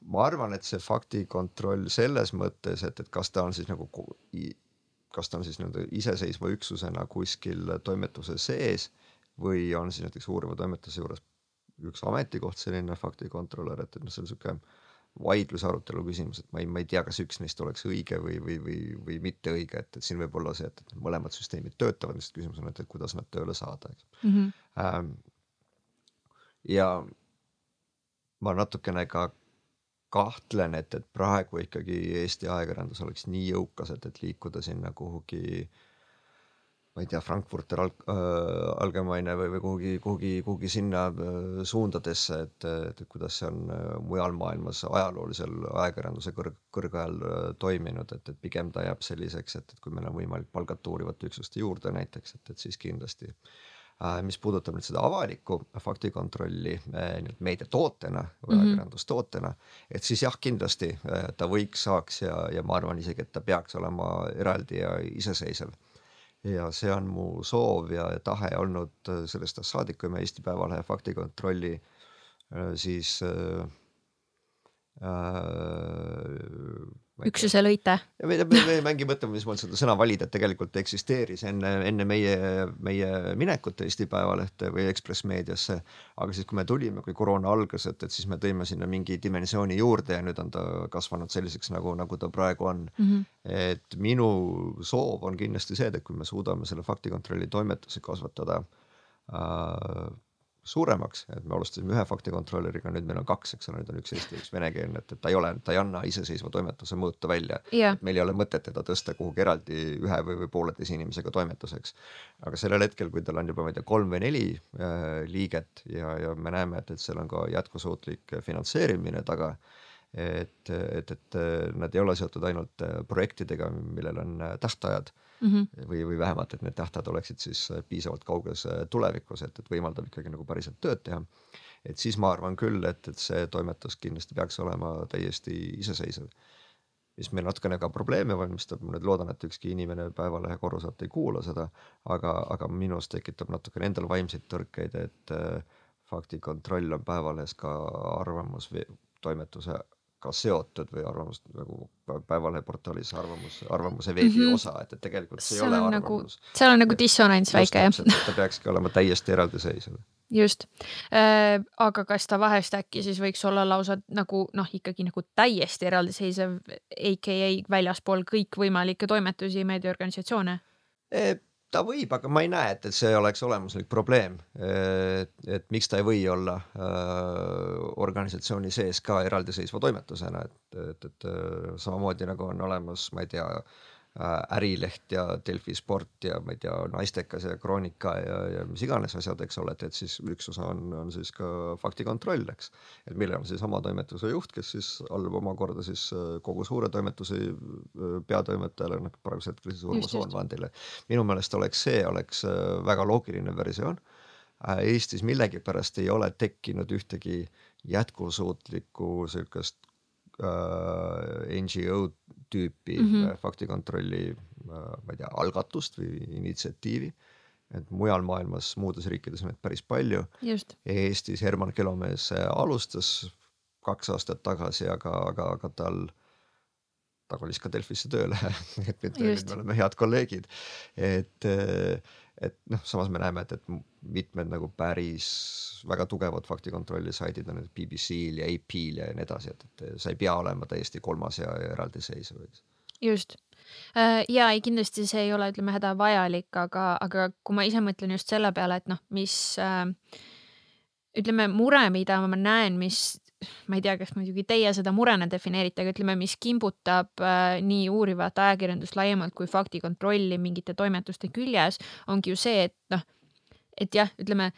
ma arvan, et see faktikontroll selles mõttes, et, et kas ta on siis nagu kas ta on siis nii-öelda iseseisva üksusena kuskil toimetuse sees või on siis näiteks uuriva toimetuse juures üks ametikoht, selline faktikontrolör, et, et noh, see on sihuke vaidluse arutelu küsimus, et ma ei, ma ei tea, kas üks neist oleks õige või, või, või, või mitte õige, et, et siin võib olla see, et, mõlemad süsteemid töötavad, lihtsalt küsimus on, et, et kuidas nad tööle saada, eks mm. -hmm. Ähm, ja ma natukene ka kahtlen, et, et praegu ikkagi Eesti ajakirjandus oleks nii jõukas, et, et liikuda sinna kuhugi äh, ma ei tea, Frankfurter Al- äh, Allgemeine või, või kuhugi, kuhugi, kuhugi sinna äh, suundadesse, et, et kuidas see on äh, mujal maailmas ajaloolisel ajakirjanduse kõrg, kõrgajal toiminud, et, et pigem ta jääb selliseks, et, et kui meil on võimalik palgata uurivate üksuste juurde näiteks, et, et siis kindlasti mis puudutab nüüd seda avalikku faktikontrolli nii-öelda meediatootena või mm -hmm. ajakirjandustootena, et siis jah, kindlasti ta võiks, saaks ja, ja ma arvan isegi, et ta peaks olema eraldi ja iseseisev ja see on mu soov ja tahe olnud äh, sellest ajast saadik, kui me Eesti Päevalehe faktikontrolli äh, siis äh, üksuse lõite. me, ei mängi mõtlema, mismoodi seda sõna valida, et tegelikult eksisteeris enne, enne meie, meie minekut Eesti Päevalehte või Ekspress Meediasse. aga siis, kui me tulime, kui koroona algas, et, et siis me tõime sinna mingi dimensiooni juurde ja nüüd on ta kasvanud selliseks, nagu, nagu ta praegu on mm. -hmm. et minu soov on kindlasti see, et kui me suudame selle faktikontrolli toimetuse kasvatada äh, suuremaks, et me alustasime ühe faktikontrolöriga, nüüd meil on kaks, eks ole, nüüd on üks eesti üks venekeelne, et, et ta ei ole, ta ei anna iseseisva toimetuse mõõtu välja yeah.. meil ei ole mõtet teda tõsta kuhugi eraldi ühe või, või pooleteise inimesega toimetuseks. aga sellel hetkel, kui tal on juba, ma ei tea, kolm või neli äh, liiget ja, ja me näeme, et, et seal on ka jätkusuutlik finantseerimine taga et, et, et nad ei ole seotud ainult projektidega, millel on tähtajad mm -hmm. või, või vähemalt, et need tähtajad oleksid siis piisavalt kauges tulevikus, et, et võimaldab ikkagi nagu päriselt tööd teha. et siis ma arvan küll, et, et see toimetus kindlasti peaks olema täiesti iseseisev. mis meil natukene ka probleeme valmistab, ma nüüd loodan, et ükski inimene Päevalehe korruselt ei kuula seda, aga, aga minus tekitab natukene endal vaimseid tõrkeid, et äh, faktikontroll on Päevalehes ka arvamustoimetuse ka seotud või arvamust nagu Päevalehe portaalis arvamus, arvamuse veebi mm -hmm. osa, et, et tegelikult see, ei ole nagu- arvamus nagu,. seal on nagu dissonants väike jah. ta peakski olema täiesti eraldiseisev just äh,, aga kas ta vahest äkki siis võiks olla lausa nagu noh, ikkagi nagu täiesti eraldiseisev, AKA väljaspool kõikvõimalikke toimetusi, meediaorganisatsioone? Ta võib, aga ma ei näe, et, et see oleks olemuslik probleem. et, miks ta ei või olla äh, organisatsiooni sees ka eraldiseisva toimetusena, et, et, et samamoodi nagu on olemas, ma ei tea äh,, Äh, Ärileht ja Delfi Sport ja ma ei tea, Naistekas ja Kroonika ja, ja mis iganes asjad, eks ole, et, et siis üks osa on, on siis ka faktikontroll, eks. et millel on siis oma toimetuse juht, kes siis allub omakorda siis äh, kogu suure toimetuse äh, peatoimetajale, noh praegusel hetkel siis Urmas Soonvandile. minu meelest oleks see, oleks väga loogiline versioon. Eestis millegipärast ei ole tekkinud ühtegi jätkusuutlikku sihukest äh, NGO tüüpi mm -hmm. faktikontrolli äh,, ma ei tea, algatust või initsiatiivi. et mujal maailmas, muudes riikides on neid päris palju. Eestis Herman Kelomees alustas kaks aastat tagasi, aga, aga, aga tal ta kolis ka Delfisse tööle (laughs) et nüüd, nüüd me oleme head kolleegid, et et noh, samas me näeme, et, et mitmed nagu päris väga tugevad faktikontrolli saidid on BBC-l ja AP-l ja nii edasi, et, et sa ei pea olema täiesti kolmas ja, ja eraldiseisev, eks. just. Äh, ja ei, kindlasti see ei ole, ütleme, hädavajalik, aga, aga kui ma ise mõtlen just selle peale, et noh, mis äh, ütleme, mure, mida ma näen, mis ma ei tea, kas muidugi teie seda murena defineerite, aga ütleme, mis kimbutab äh, nii uurivat ajakirjandust laiemalt kui faktikontrolli mingite toimetuste küljes, ongi ju see, et noh, et jah, ütleme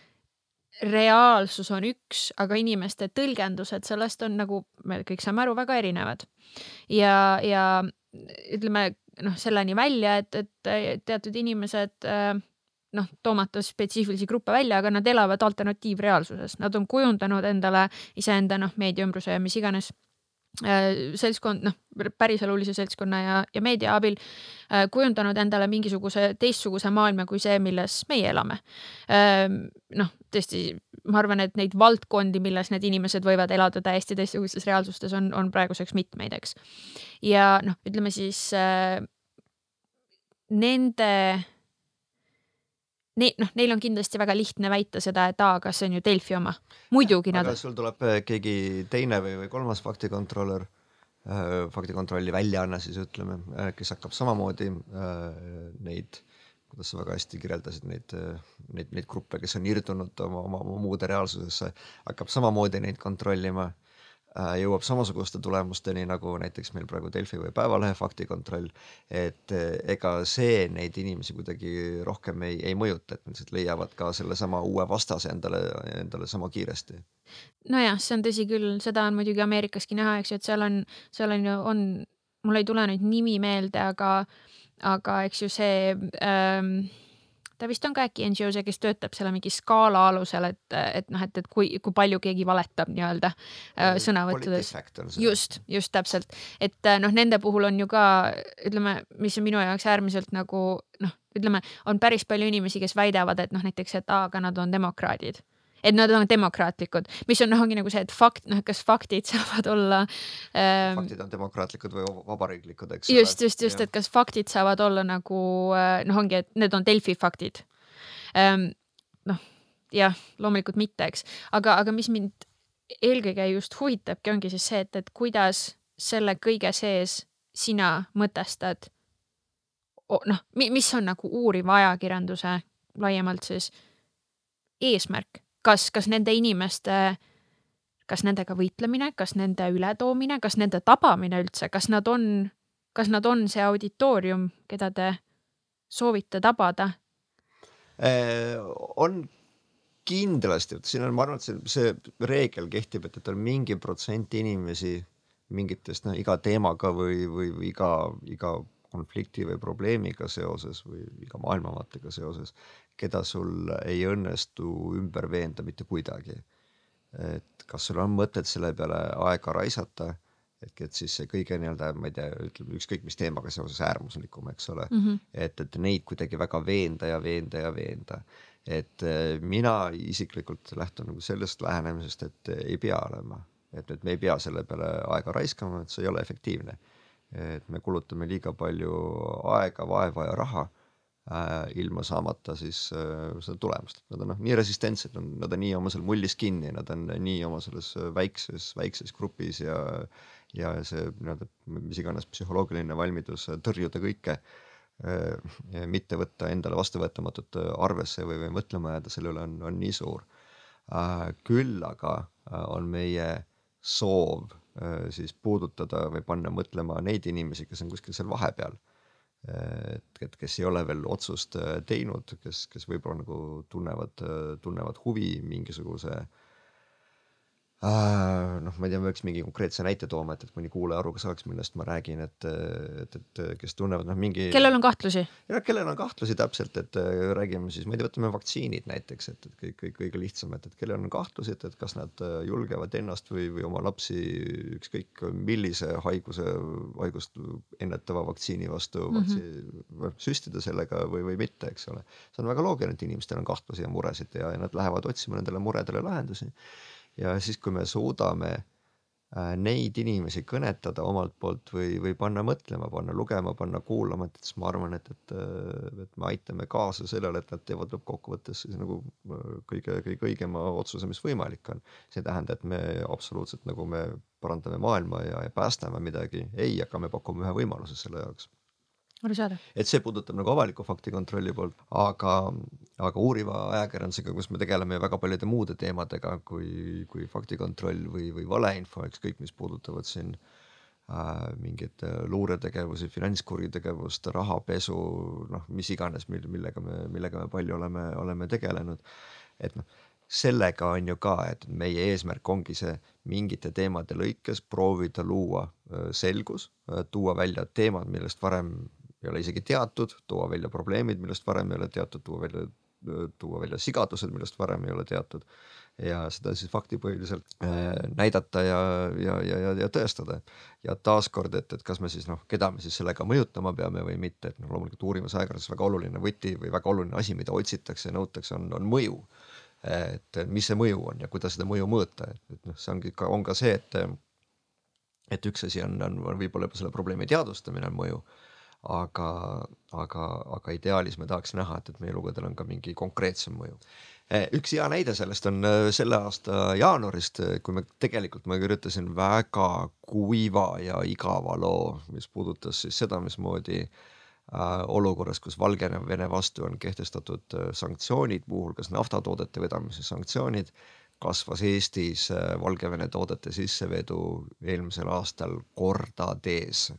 reaalsus on üks, aga inimeste tõlgendused sellest on nagu me kõik saame aru, väga erinevad. ja, ja ütleme noh, selleni välja, et, et teatud inimesed äh, noh, toomata spetsiifilisi gruppe välja, aga nad elavad alternatiivreaalsuses, nad on kujundanud endale iseenda noh, meediaümbruse ja mis iganes äh, seltskond, noh, päriselulise seltskonna ja, ja meedia abil äh, kujundanud endale mingisuguse teistsuguse maailma kui see, milles meie elame äh,. noh, tõesti, ma arvan, et neid valdkondi, milles need inimesed võivad elada täiesti teistsugustes reaalsustes, on, on praeguseks mitmeid, eks. ja noh, ütleme siis äh, nende ne-, noh, neil on kindlasti väga lihtne väita seda, et aa, aga see on ju Delfi oma. muidugi nad. sul tuleb äh, keegi teine või, või kolmas faktikontrolör äh,, faktikontrolli väljaanne siis ütleme äh,, kes hakkab samamoodi neid, kuidas sa väga hästi kirjeldasid neid, neid, neid gruppe, kes on irdunud oma, oma, oma muude reaalsusesse, hakkab samamoodi neid kontrollima jõuab samasuguste tulemusteni nagu näiteks meil praegu Delfi või Päevalehe faktikontroll. et äh, ega see neid inimesi kuidagi rohkem ei, ei mõjuta, et nad lihtsalt leiavad ka sellesama uue vastase endale, endale sama kiiresti. nojah, see on tõsi küll, seda on muidugi Ameerikaski näha, eks ju, et seal on, seal on ju, on, mul ei tule nüüd nimi meelde, aga, aga eks ju see ähm, ta vist on ka äkki NGO see, kes töötab selle mingi skaala alusel, et, et noh, et, et kui, kui palju keegi valetab nii-öelda äh, sõnavõttudes. just, just täpselt, et äh, noh, nende puhul on ju ka ütleme, mis on minu jaoks äärmiselt nagu noh, ütleme, on päris palju inimesi, kes väidavad, et noh, näiteks, et aa, aga nad on demokraadid et nad on demokraatlikud, mis on noh, ongi nagu see, et fakt, noh, kas faktid (laughs) saavad olla ähm,. faktid on demokraatlikud või vabariiklikud, eks. just, just, just, et kas faktid saavad olla nagu äh, noh, ongi, et need on Delfi faktid ähm,. noh, jah, loomulikult mitte, eks, aga, aga mis mind eelkõige just huvitabki, ongi siis see, et, et kuidas selle kõige sees sina mõtestad noh, mis on nagu uuriva ajakirjanduse laiemalt siis eesmärk kas, kas nende inimeste, kas nendega võitlemine, kas nende ületoomine, kas nende tabamine üldse, kas nad on, kas nad on see auditoorium, keda te soovite tabada? Äh, on kindlasti, siin on, ma arvan, et see, see reegel kehtib, et, et on mingi protsent inimesi mingitest noh, iga teemaga või, või, või iga, iga konflikti või probleemiga seoses või iga maailmavaatega seoses, keda sul ei õnnestu ümber veenda mitte kuidagi. et kas sul on mõtet selle peale aega raisata, ehk et siis see kõige nii-öelda, ma ei tea, ütleme ükskõik mis teemaga seoses äärmuslikum, eks ole mm, -hmm. et, et neid kuidagi väga veenda ja veenda ja veenda. et eh, mina isiklikult lähtun nagu sellest lähenemisest, et ei pea olema, et, et me ei pea selle peale aega raiskama, et see ei ole efektiivne. Et me kulutame liiga palju aega, vaeva ja raha äh, ilma saamata siis äh, seda tulemust. Nad on noh, nii resistentsed, nad on nii oma seal mullis kinni, nad on nii oma selles väikses, väikses grupis ja ja see nii-öelda mis iganes psühholoogiline valmidus tõrjuda kõike äh,, mitte võtta endale vastuvõetamatut arvesse või, või mõtlema jääda selle üle on, on nii suur äh,. küll aga äh, on meie soov äh, siis puudutada või panna mõtlema neid inimesi, kes on kuskil seal vahepeal et, et kes ei ole veel otsust äh, teinud, kes, kes võib-olla nagu tunnevad, äh, tunnevad huvi mingisuguse äh, Äh, noh, ma ei tea, peaks mingi konkreetse näite tooma, et, et mõni kuulaja aru ka saaks, millest ma räägin, et, et, et kes tunnevad noh, mingi. kellel on kahtlusi? jah, kellel on kahtlusi täpselt, et äh, räägime siis, ma ei tea, võtame vaktsiinid näiteks, et, et kõik, kõik kõige lihtsam, et, et kellel on kahtlusi, et, et kas nad äh, julgevad ennast või, või oma lapsi ükskõik millise haiguse, haigust ennetava vaktsiini vastu mm -hmm. süstida sellega või, või mitte, eks ole. see on väga loogiline, et inimestel on kahtlusi ja muresid ja, ja nad lähevad otsima nendele muredele lahendusi ja siis, kui me suudame äh, neid inimesi kõnetada omalt poolt või, või panna mõtlema, panna lugema, panna kuulama, et siis ma arvan, et, et, äh, et me aitame kaasa sellele, et nad teevad lõppkokkuvõttes siis nagu äh, kõige, kõige õigema otsuse, mis võimalik on. see ei tähenda, et me absoluutselt nagu me parandame maailma ja, ja päästame midagi, ei, aga me pakume ühe võimaluse selle jaoks arusaadav. et see puudutab nagu avaliku faktikontrolli poolt, aga, aga uuriva ajakirjandusega, kus me tegeleme väga paljude muude teemadega kui, kui faktikontroll või, või valeinfo, ükskõik mis puudutavad siin äh, mingeid luuretegevusi, finantskuritegevust, rahapesu, noh, mis iganes, mille, millega me, millega me palju oleme, oleme tegelenud. et noh, sellega on ju ka, et meie eesmärk ongi see mingite teemade lõikes proovida luua äh, selgus, äh, tuua välja teemad, millest varem ei ole isegi teatud, tuua välja probleemid, millest varem ei ole teatud, tuua välja, tuua välja sigadused, millest varem ei ole teatud ja seda siis faktipõhiliselt äh, näidata ja, ja, ja, ja, ja tõestada. ja taaskord, et, et kas me siis noh, keda me siis sellega mõjutama peame või mitte, et noh, loomulikult uurimas ajakirjanduses väga oluline võti või väga oluline asi, mida otsitakse ja nõutakse, on, on mõju. et mis see mõju on ja kuidas seda mõju mõõta, et, et noh, see ongi on ka see, et et üks asi on, on, on võib-olla juba selle probleemi teadvustamine on mõju aga, aga, aga ideaalis me tahaks näha, et, et meie lugudel on ka mingi konkreetsem mõju. Eh, üks hea näide sellest on eh, selle aasta jaanuarist, eh, kui me tegelikult ma kirjutasin väga kuiva ja igava loo, mis puudutas siis seda, mismoodi äh, olukorras, kus Valgevene vastu on kehtestatud sanktsioonid, muuhulgas naftatoodete vedamise sanktsioonid, kasvas Eestis Valgevene toodete sissevedu eelmisel aastal kordades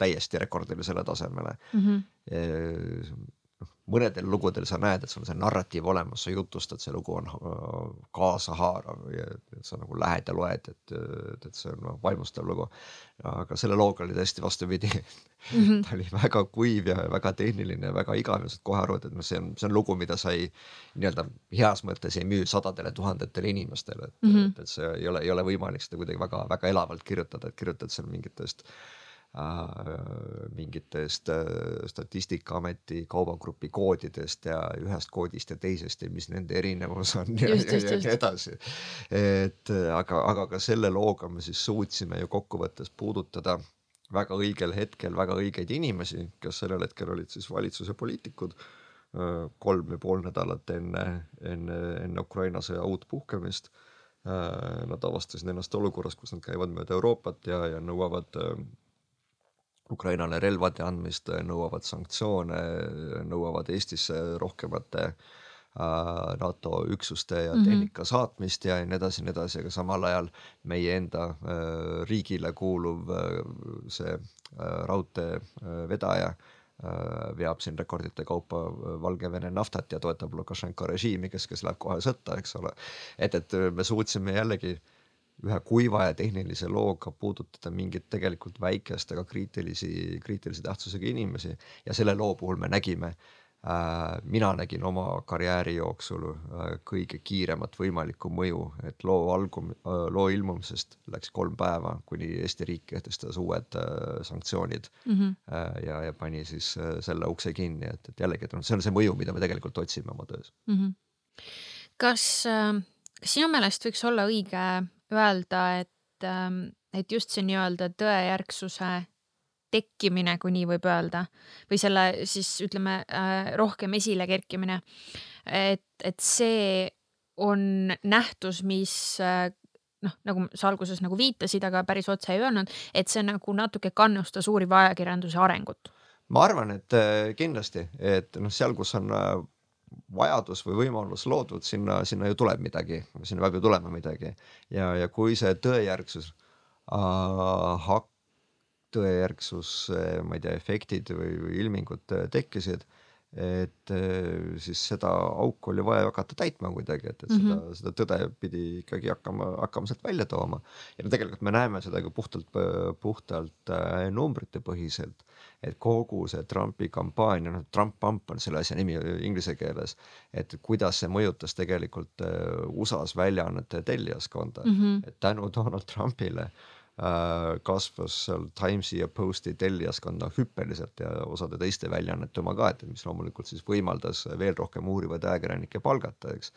täiesti rekordilisele tasemele mm. -hmm. noh, mõnedel lugudel sa näed, et sul on see narratiiv olemas, sa jutustad, see lugu on äh, kaasahaarav ja sa nagu lähed ja loed, et, et, see on noh, vaimustav lugu. aga selle looga oli täiesti vastupidi mm. -hmm. (laughs) ta oli väga kuiv ja väga tehniline ja väga igav ja saad kohe aru, et, noh, see on, see on lugu, mida sa ei nii-öelda heas mõttes ei müü sadadele tuhandetele inimestele, et mm, -hmm. et, et see ei ole, ei ole võimalik seda kuidagi väga-väga elavalt kirjutada, et kirjutad seal mingitest Äh, mingitest äh, Statistikaameti kaubagrupi koodidest ja ühest koodist ja teisest ja mis nende erinevus on ja, just, just, ja, ja nii edasi. et aga, aga ka selle looga me siis suutsime ju kokkuvõttes puudutada väga õigel hetkel väga õigeid inimesi, kes sellel hetkel olid siis valitsuse poliitikud äh, kolm ja pool nädalat enne, enne, enne Ukraina sõja uut puhkemist. Nad avastasid ennast olukorras, kus nad käivad mööda Euroopat ja, ja nõuavad Ukrainale relvade andmist, nõuavad sanktsioone, nõuavad Eestisse rohkemate äh, NATO üksuste ja mhm. tehnika saatmist ja nii edasi ja nii edasi, aga samal ajal meie enda äh, riigile kuuluv äh, see raudtee vedaja veab siin rekordite kaupa Valgevene naftat ja toetab Lukašenko režiimi, kes, kes läheb kohe sõtta, eks ole. et, et me suutsime jällegi äh, ühe kuiva ja tehnilise looga puudutada mingit tegelikult väikest, aga kriitilisi, kriitilise tähtsusega inimesi ja selle loo puhul me nägime äh,, mina nägin oma karjääri jooksul äh, kõige kiiremat võimalikku mõju, et loo algum- äh,, loo ilmumisest läks kolm päeva, kuni Eesti riik kehtestas uued sanktsioonid mm -hmm. ja, ja pani siis selle ukse kinni, et, et jällegi, et noh, see on see mõju, mida me tegelikult otsime oma töös mm. -hmm. kas kas sinu meelest võiks olla õige öelda, et, ähm, et just see nii-öelda tõejärgsuse tekkimine, kui nii võib öelda, või selle siis ütleme äh, rohkem esile kerkimine. et, et see on nähtus, mis äh, noh, nagu sa alguses nagu viitasid, aga päris otse ei öelnud, et see nagu natuke kannustas uuriva ajakirjanduse arengut. ma arvan, et äh, kindlasti, et noh, seal, kus on vajadus või võimalus loodud, sinna, sinna ju tuleb midagi, sinna peab ju tulema midagi ja, ja kui see tõejärgsus äh, hak-, tõejärgsus, ma ei tea, efektid või, või ilmingud tekkisid et äh, siis seda auku oli vaja hakata täitma kuidagi, et, et mm -hmm. seda, seda tõde pidi ikkagi hakkama, hakkama sealt välja tooma. ja tegelikult me näeme seda ka puhtalt, puhtalt äh, numbrite põhiselt, et kogu see Trumpi kampaania, noh Trump pump on selle asja nimi inglise keeles, et kuidas see mõjutas tegelikult äh, USA-s väljaannete tellijaskonda mm, -hmm. et tänu Donald Trumpile äh, kasvas seal Timesi ja Posti tellijaskonna hüppeliselt ja osade teiste väljaannete oma ka, et mis loomulikult siis võimaldas veel rohkem uurivaid ajakirjanikke palgata, eks.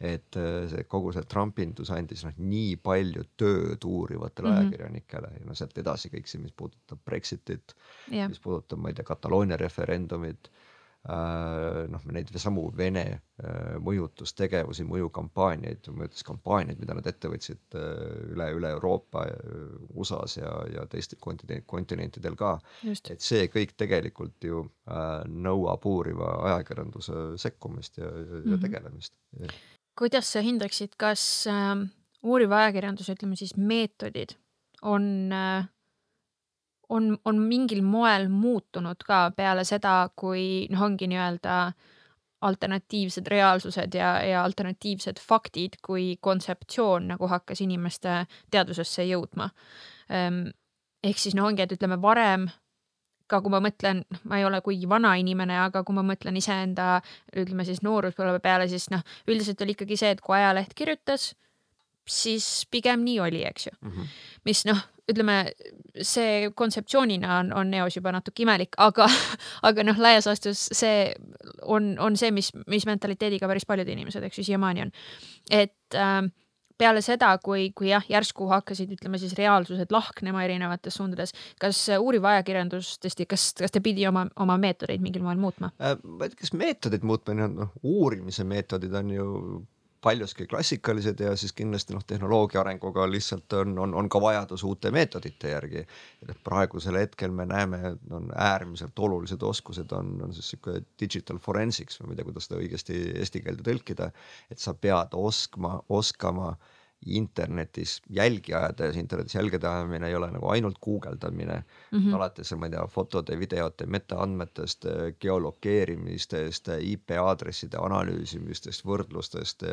Et äh, see kogu see Trumpindus andis noh, nii palju tööd uurivatele mm -hmm. ajakirjanikele ja no sealt edasi kõik see, mis puudutab Brexitit yeah., mis puudutab, ma ei tea, Kataloonia referendumit Äh, noh, neid samu Vene äh, mõjutustegevusi, mõjukampaaniaid, mõjutuskampaaniaid, mida nad ette võtsid üle, üle Euroopa, USA-s ja, ja teistel kontinent, kontinentidel ka. et see kõik tegelikult ju nõuab uuriva ajakirjanduse sekkumist ja, ja, ja mhm. tegelemist. Kuidas sa hindaksid, kas äh, uuriva ajakirjanduse, ütleme siis meetodid on äh, on, on mingil moel muutunud ka peale seda, kui noh, ongi nii-öelda alternatiivsed reaalsused ja, ja alternatiivsed faktid kui kontseptsioon nagu hakkas inimeste teadvusesse jõudma. Ehm, ehk siis noh, ongi, et ütleme varem ka kui ma mõtlen, noh, ma ei ole kuigi vana inimene, aga kui ma mõtlen iseenda, ütleme siis nooruspõlve peale, siis noh, üldiselt oli ikkagi see, et kui ajaleht kirjutas, siis pigem nii oli, eks ju mm. -hmm. mis noh, ütleme see kontseptsioonina on, on neos juba natuke imelik, aga, (laughs) aga noh, laias laastus see on, on see, mis, mis mentaliteediga päris paljud inimesed, eks ju, siiamaani on. et äh, peale seda, kui, kui jah, järsku hakkasid, ütleme siis reaalsused lahknema erinevates suundades, kas uuriv ajakirjandus tõesti, kas, kas ta pidi oma, oma meetodeid mingil moel muutma äh,? ma ei tea, kas meetodid muutma, noh uurimise meetodid on ju paljuski klassikalised ja siis kindlasti noh, tehnoloogia arenguga lihtsalt on, on, on ka vajadus uute meetodite järgi. praegusel hetkel me näeme, on äärmiselt olulised oskused on, on siis sihuke digital forensics ma ei tea, kuidas seda õigesti eesti keelde tõlkida. et sa pead oskma, oskama äh, internetis jälgi ajada ja internetis jälgede ajamine ei ole nagu ainult guugeldamine mm, -hmm. alates ma ei tea, fotode, videote, metaandmetest, geolokeerimistest, IP aadresside analüüsimistest, võrdlustest,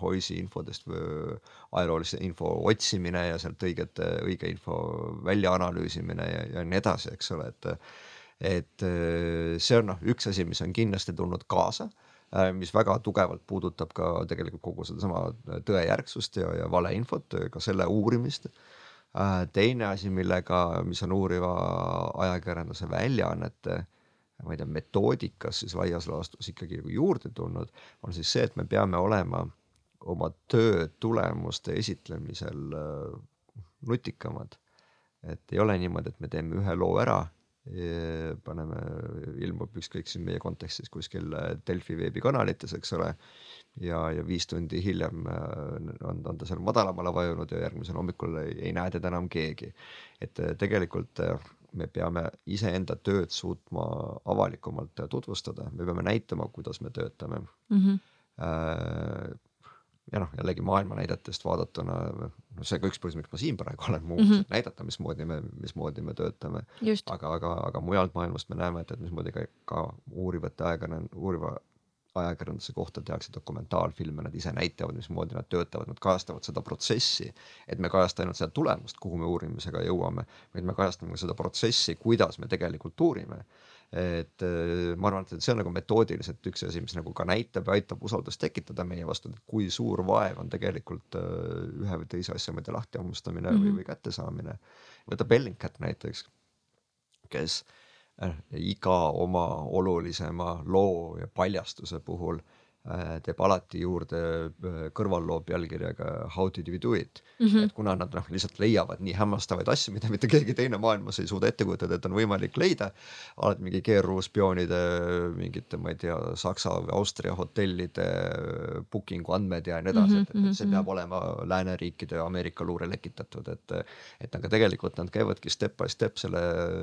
Hoisi infodest, ajaloolise info otsimine ja sealt õigete, õige info välja analüüsimine ja, ja nii edasi, eks ole, et et see on noh, üks asi, mis on kindlasti tulnud kaasa Äh, mis väga tugevalt puudutab ka tegelikult kogu sedasama äh, tõejärgsust ja, ja valeinfot, ka selle uurimist. Äh, teine asi, millega, mis on uuriva ajakirjanduse väljaannete ma ei tea, metoodikas siis laias laastus ikkagi nagu juurde tulnud, on siis see, et me peame olema oma töö tulemuste esitlemisel nutikamad. et ei ole niimoodi, et me teeme ühe loo ära paneme, ilmub ükskõik siin meie kontekstis kuskil äh, Delfi veebikanalites, eks ole. ja, ja viis tundi hiljem äh, on, on ta seal madalamale vajunud ja järgmisel hommikul ei, ei näe teda enam keegi. et äh, tegelikult me peame iseenda tööd suutma avalikumalt tutvustada, me peame näitama, kuidas me töötame mm. -hmm ja noh, jällegi maailma näidetest vaadatuna, noh, see ka üks põhjus, miks ma siin praegu olen, muuhulgas mm -hmm. näidata, mismoodi me, mismoodi me töötame. aga, aga, aga mujalt maailmast me näeme, et, et mismoodi ka, ka uurivate ajakirjan-, uuriva ajakirjanduse kohta tehakse dokumentaalfilme, nad ise näitavad, mismoodi nad töötavad, nad kajastavad seda protsessi. et me ei kajasta ainult seda tulemust, kuhu me uurimisega jõuame, vaid me kajastame ka seda protsessi, kuidas me tegelikult uurime et äh, ma arvan, et see on nagu metoodiliselt üks asi, mis nagu ka näitab ja aitab usaldust tekitada meie vastu, et kui suur vaev on tegelikult äh, ühe või teise asja, ma ei tea, lahtihammustamine mm -hmm. või, mhm. või kättesaamine. võta Bellingcat näiteks, kes äh, iga oma olulisema loo ja paljastuse puhul teeb alati juurde äh, kõrvaloo pealkirjaga How did we do it mm. -hmm. et kuna nad noh, lihtsalt leiavad nii hämmastavaid asju, mida mitte keegi teine maailmas ei suuda ette kujutada, et on võimalik leida. alati mingi GRU spioonide mingite, ma ei tea, Saksa või Austria hotellide booking'u andmed ja nii edasi mm, -hmm. et, et see peab olema lääneriikide ja Ameerika luure lekitatud, et. et aga tegelikult nad käivadki step by step selle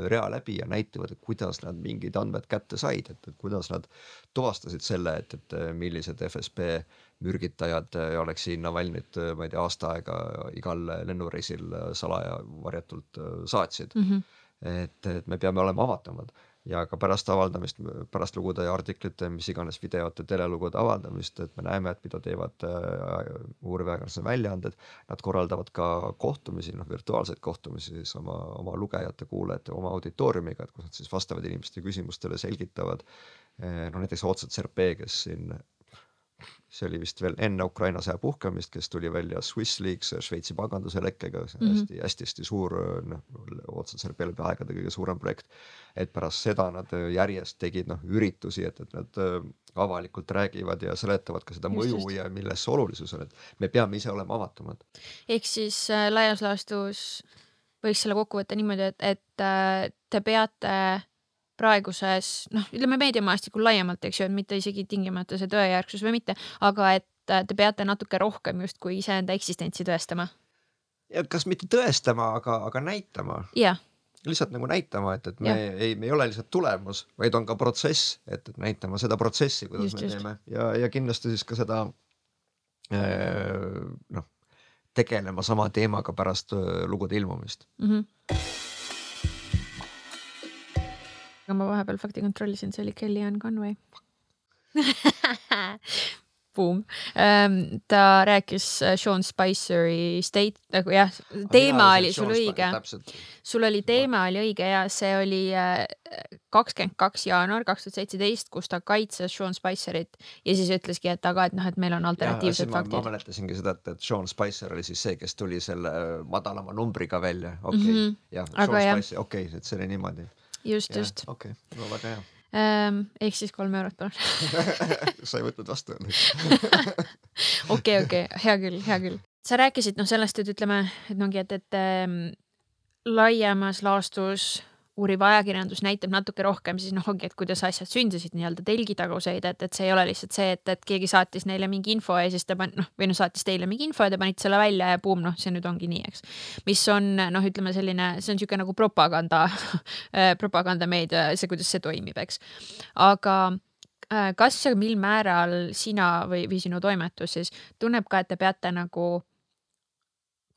rea läbi ja näitavad, et kuidas nad mingid andmed kätte said, et, kuidas nad tuvastasid selle, et, et millised FSB mürgitajad oleks siin Navalnõit, ma ei tea, aasta aega igal lennureisil salaja varjatult saatsid mm. -hmm. et, et me peame olema avatumad ja ka pärast avaldamist, pärast lugude ja artiklite, mis iganes videote, telelugude avaldamist, et me näeme, et mida teevad äh, uurivajakirjanduse väljaanded. Nad korraldavad ka kohtumisi, noh virtuaalseid kohtumisi siis oma, oma lugejate, kuulajate, oma auditooriumiga, et kus nad siis vastavad inimeste küsimustele, selgitavad. Äh, no näiteks Otsad Serpee, kes siin see oli vist veel enne Ukraina sõja puhkemist, kes tuli välja Swiss Leaks Šveitsi panganduse lekkega, see on hästi-hästi-hästi mhm. suur, noh otseselt selle peale aegade kõige suurem projekt. et pärast seda nad järjest tegid noh üritusi, et, et nad äh, avalikult räägivad ja seletavad ka seda just, mõju just. ja milles see olulisus on, et me peame ise olema avatumad. ehk siis äh, laias laastus võiks selle kokku võtta niimoodi, et, et äh, te peate praeguses noh, ütleme meediamaastikul laiemalt, eks ju, et mitte isegi tingimata see tõejärgsus või mitte, aga et äh, te peate natuke rohkem justkui iseenda eksistentsi tõestama. kas mitte tõestama, aga, aga näitama. jah lihtsalt nagu näitama, et, et me ja. ei, me ei ole lihtsalt tulemus, vaid on ka protsess, et, et näitama seda protsessi, kuidas just, me just. teeme ja, ja kindlasti siis ka seda äh, noh, tegelema sama teemaga pärast äh, lugude ilmumist mm. -hmm aga ma vahepeal fakti kontrollisin, see oli Kellyanne Conway (laughs) Boom. Ähm, ta rääkis äh, Sean Spiceri state nagu jah, teema oli sul õige. sul oli teema oli õige ja see oli äh, kakskümmend kaks jaanuar kaks tuhat seitseteist, kus ta kaitses Sean Spicerit ja siis ütleski, et aga, et noh, et meil on alternatiivsed ja, faktid. ma mäletasingi seda, et, et Sean Spicer oli siis see, kes tuli selle madalama numbriga välja, okei okay. mm -hmm., jah, Sean Spicer, okei okay,, et see oli niimoodi just, just. okei okay., no väga hea ähm,. ehk siis kolm eurot palun (laughs) sa ei võtnud vastu (laughs) okei, okei, hea küll, hea küll. sa rääkisid noh sellest, et ütleme, et ongi, et, et ähm, laiemas laastus uuriv ajakirjandus näitab natuke rohkem siis noh, ongi, et kuidas asjad sündisid nii-öelda telgitaguseid, et, et see ei ole lihtsalt see, et, et keegi saatis neile mingi info ja siis te pan-, noh, või noh, saatis teile mingi info ja te panite selle välja ja buum, noh, see nüüd ongi nii, eks. mis on noh, ütleme selline, see on niisugune nagu propaganda (laughs) propagandameedia, see, kuidas see toimib, eks. aga äh, kas ja mil määral sina või, või sinu toimetus siis tunneb ka, et te peate nagu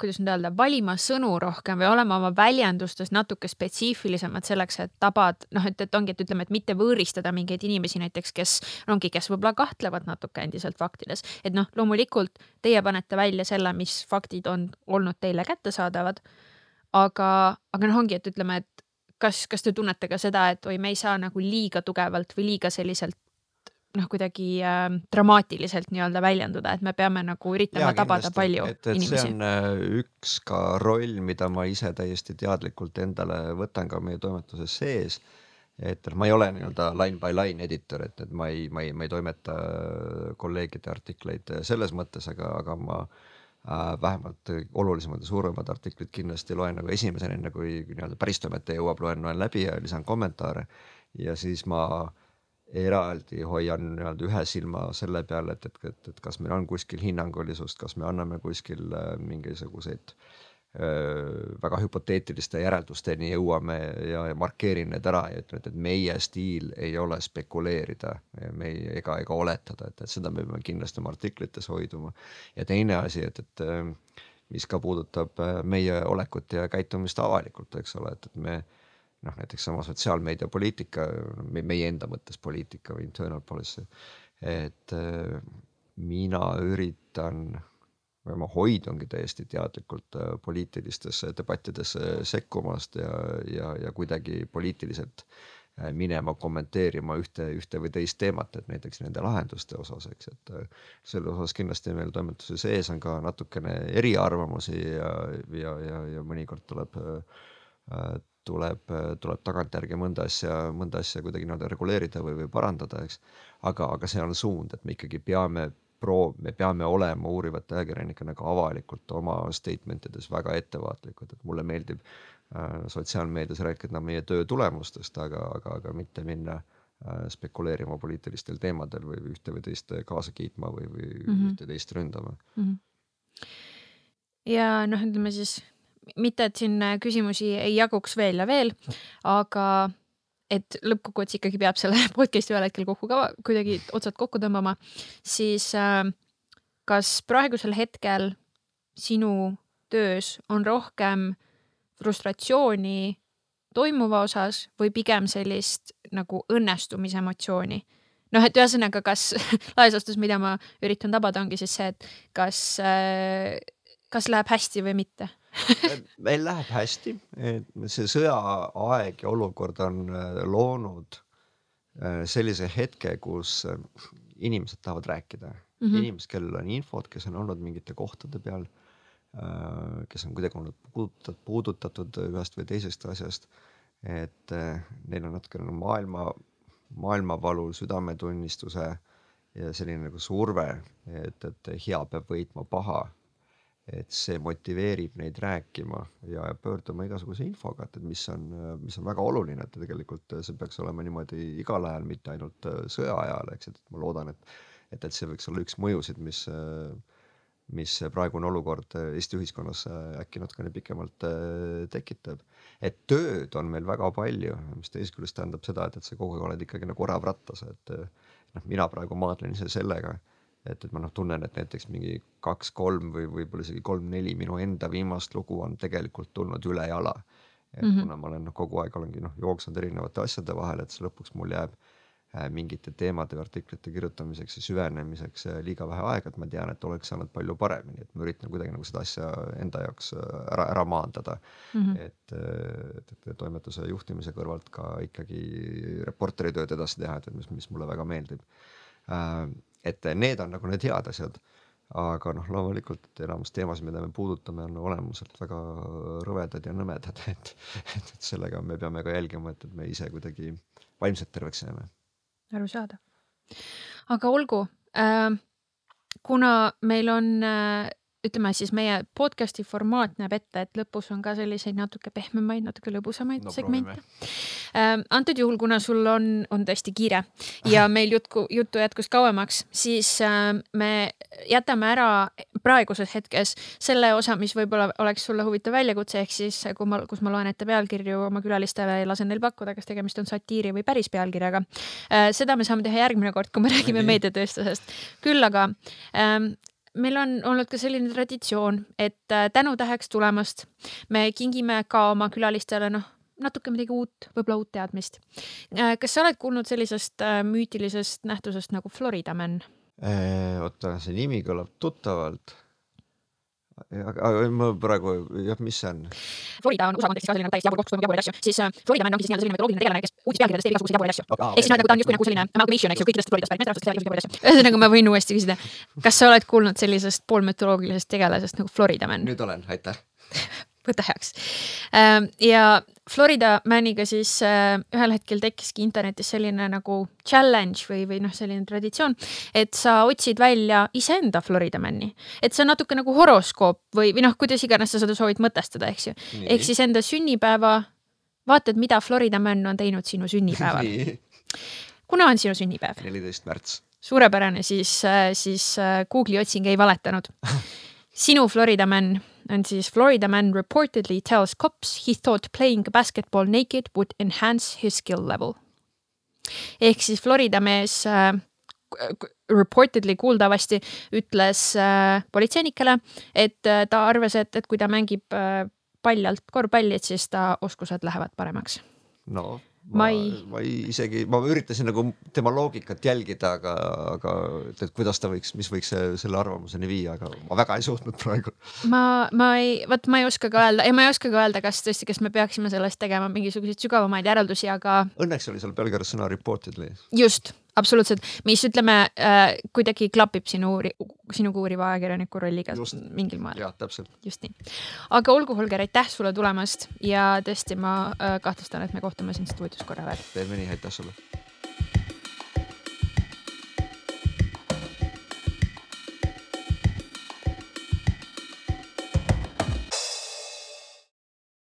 kuidas nüüd öelda, valima sõnu rohkem või olema oma väljendustes natuke spetsiifilisemad selleks, et tabad noh, et, et ongi, et ütleme, et mitte võõristada mingeid inimesi näiteks, kes ongi, kes võib-olla kahtlevad natuke endiselt faktides, et noh, loomulikult teie panete välja selle, mis faktid on olnud teile kättesaadavad. aga, aga noh, ongi, et ütleme, et kas, kas te tunnete ka seda, et oi, me ei saa nagu liiga tugevalt või liiga selliselt noh, kuidagi äh, dramaatiliselt nii-öelda väljenduda, et me peame nagu üritama ja, tabada kindlasti. palju et, et inimesi. see on äh, üks ka roll, mida ma ise täiesti teadlikult endale võtan ka meie toimetuses sees. et ma ei ole nii-öelda line by line editor, et, et ma ei, ma ei, ma ei toimeta kolleegide artikleid selles mõttes, aga, aga ma äh, vähemalt olulisemad ja suuremad artiklid kindlasti loen nagu esimesena, enne kui nii-öelda päris toimetaja jõuab, loen, loen läbi ja lisan kommentaare ja siis ma äh, eraldi hoian nii-öelda ühe silma selle peal, et, et, et, et kas meil on kuskil hinnangulisust, kas me anname kuskil äh, mingisuguseid äh, väga hüpoteetiliste järeldusteni jõuame ja, ja markeerin need ära ja ütlen, et, et meie stiil ei ole spekuleerida, me ei, ega, ega oletada, et, et seda me peame kindlasti oma artiklites hoiduma. ja teine asi, et, et äh, mis ka puudutab meie olekut ja käitumist avalikult, eks ole, et, et me noh, näiteks sama sotsiaalmeedia poliitika, meie enda mõttes poliitika või internal policy, et äh, mina üritan või ma hoidungi täiesti teadlikult äh, poliitilistesse debattidesse sekkumast ja, ja, ja kuidagi poliitiliselt äh, minema kommenteerima ühte, ühte või teist teemat, et näiteks nende lahenduste osas, eks, et selle osas kindlasti meil toimetuse sees on ka natukene eriarvamusi ja, ja, ja, ja mõnikord tuleb tuleb, tuleb tagantjärgi mõnda asja, mõnda asja kuidagi nii-öelda reguleerida või, või parandada, eks. aga, aga see on suund, et me ikkagi peame proov, me peame olema uurivate ajakirjanikena ka avalikult oma statement ides väga ettevaatlikud, et mulle meeldib äh, sotsiaalmeedias rääkida meie töö tulemustest, aga, aga, aga mitte minna äh, spekuleerima poliitilistel teemadel või ühte või teist kaasa kiitma või, või mm -hmm. ühte teist ründama mm. -hmm. ja noh, ütleme siis mitte, et siin küsimusi ei jaguks veel ja veel, aga et lõppkokkuvõttes ikkagi peab selle (laughs) podcast'i ühel hetkel kokku ka kuidagi otsad kokku tõmbama, siis äh, kas praegusel hetkel sinu töös on rohkem frustratsiooni toimuva osas või pigem sellist nagu õnnestumise emotsiooni? noh, et ühesõnaga, kas (laughs) laias laastus, mida ma üritan tabada, ongi siis see, et kas äh,, kas läheb hästi või mitte meil läheb hästi, see sõjaaeg ja olukord on äh, loonud äh, sellise hetke, kus äh, inimesed tahavad rääkida mm, -hmm. inimesed, kellel on infot, kes on olnud mingite kohtade peal, kes on kuidagi olnud puudutatud, puudutatud ühest või teisest asjast. et neil on natukene maailma, maailmavalu, südametunnistuse ja selline nagu surve, et, et hea peab võitma paha et see motiveerib neid rääkima ja pöörduma igasuguse infoga, et, et mis on, mis on väga oluline, et tegelikult see peaks olema niimoodi igal ajal, mitte ainult äh, sõja ajal, eks, et ma loodan, et et, et see võiks olla üks mõjusid, mis mis praegune olukord Eesti ühiskonnas äkki natukene pikemalt äh, tekitab. et tööd on meil väga palju, mis teisest küljest tähendab seda, et, et sa kogu aeg oled ikkagi nagu orav rattas, et noh, mina praegu maadlen ise sellega et, et ma noh, tunnen, et näiteks mingi kaks-kolm või võib-olla isegi kolm-neli minu enda viimast lugu on tegelikult tulnud ülejala. et mm -hmm. kuna ma olen noh, kogu aeg olengi noh, jooksnud erinevate asjade vahel, et siis lõpuks mul jääb äh, mingite teemade või artiklite kirjutamiseks ja süvenemiseks äh, liiga vähe aega, et ma tean, et oleks saanud palju paremini, et ma üritan kuidagi nagu seda asja enda jaoks äh, ära, ära maandada mm. -hmm. et, et, et toimetuse juhtimise kõrvalt ka ikkagi reporteritööd edasi teha, et mis, mis mulle väga meeldib et need on nagu need head asjad. aga noh, loomulikult enamus teemasid, mida me puudutame, on olemuselt väga rõvedad ja nõmedad, (laughs) et, et, et sellega me peame ka jälgima, et, et me ise kuidagi vaimselt terveks jääme. arusaadav. aga olgu äh,, kuna meil on äh, ütleme siis meie podcast'i formaat näeb ette, et lõpus on ka selliseid natuke pehmemaid, natuke lõbusamaid no, segmente. Ähm, antud juhul, kuna sul on, on tõesti kiire (laughs) ja meil jutku, juttu jätkus kauemaks, siis äh, me jätame ära praeguses hetkes selle osa, mis võib-olla oleks sulle huvitav väljakutse, ehk siis kui ma, kus ma loen ette pealkirju oma külalistele ja lasen neil pakkuda, kas tegemist on satiiri või päris pealkirjaga äh,. seda me saame teha järgmine kord, kui me räägime meediatööstusest. küll aga ähm, meil on olnud ka selline traditsioon, et äh, tänutäheks tulemast me kingime ka oma külalistele noh, natuke midagi uut, võib-olla uut teadmist. Äh, kas sa oled kuulnud sellisest äh, müütilisest nähtusest nagu Florida Man? oota, see nimi kõlab tuttavalt aga ma praegu, jah, mis see on? Florida on USA kontekstis ka selline täiesti jabur koht, kus toimub jaburaid asju, siis uh, Florida man ongi siis nii-öelda selline mitoloogiline tegelane, kes uudispealkirjades teeb igasuguseid jaburaid asju ehk siis noh, nagu ta on justkui nagu selline amalgamation, eks ju, kõikidest Floridast pärit meesterahvastest teevad igasuguseid jaburaid asju. ühesõnaga, ma võin uuesti küsida, kas sa oled kuulnud sellisest poolmütoloogilisest tegelasest nagu Florida man? nüüd olen, aitäh võta heaks. Ähm, ja Florida Maniga siis äh, ühel hetkel tekkiski internetis selline nagu challenge või, või noh, selline traditsioon, et sa otsid välja iseenda Florida Mani. et see on natuke nagu horoskoop või, või noh, kuidas iganes sa seda soovid mõtestada, eks ju. ehk siis enda sünnipäeva, vaatad, mida Florida Man on teinud sinu sünnipäeval. kuna on sinu sünnipäev? neliteist märts. suurepärane, siis, äh, siis äh, Google'i otsing ei valetanud (laughs) sinu Florida Man on siis Florida man reportedly tells cops he thought playing basketball naked would enhance his skill level. ehk siis Florida mees äh, reportedly kuuldavasti ütles äh, politseinikele, et äh, ta arvas, et, et kui ta mängib äh, paljalt korvpalli, et siis ta oskused lähevad paremaks. no ma, ma ei isegi, ma üritasin nagu tema loogikat jälgida, aga, aga et kuidas ta võiks, mis võiks selle arvamuseni viia, aga ma väga ei suutnud praegu. ma, ma ei, vot ma ei oska ka öelda, ei, ma ei oska ka öelda, kas tõesti, kas me peaksime sellest tegema mingisuguseid sügavamaid järeldusi, aga. Õnneks oli seal pealkirjas sõna reportedly. just, absoluutselt, mis ütleme äh, kuidagi klapib sinu, sinuga uuriva ajakirjaniku rolliga Just. mingil moel. jah, täpselt. just nii. aga olgu, Holger, aitäh sulle tulemast ja tõesti, ma äh, kahtlustan, et me kohtume siin stuudios korra veel. teeme nii, aitäh sulle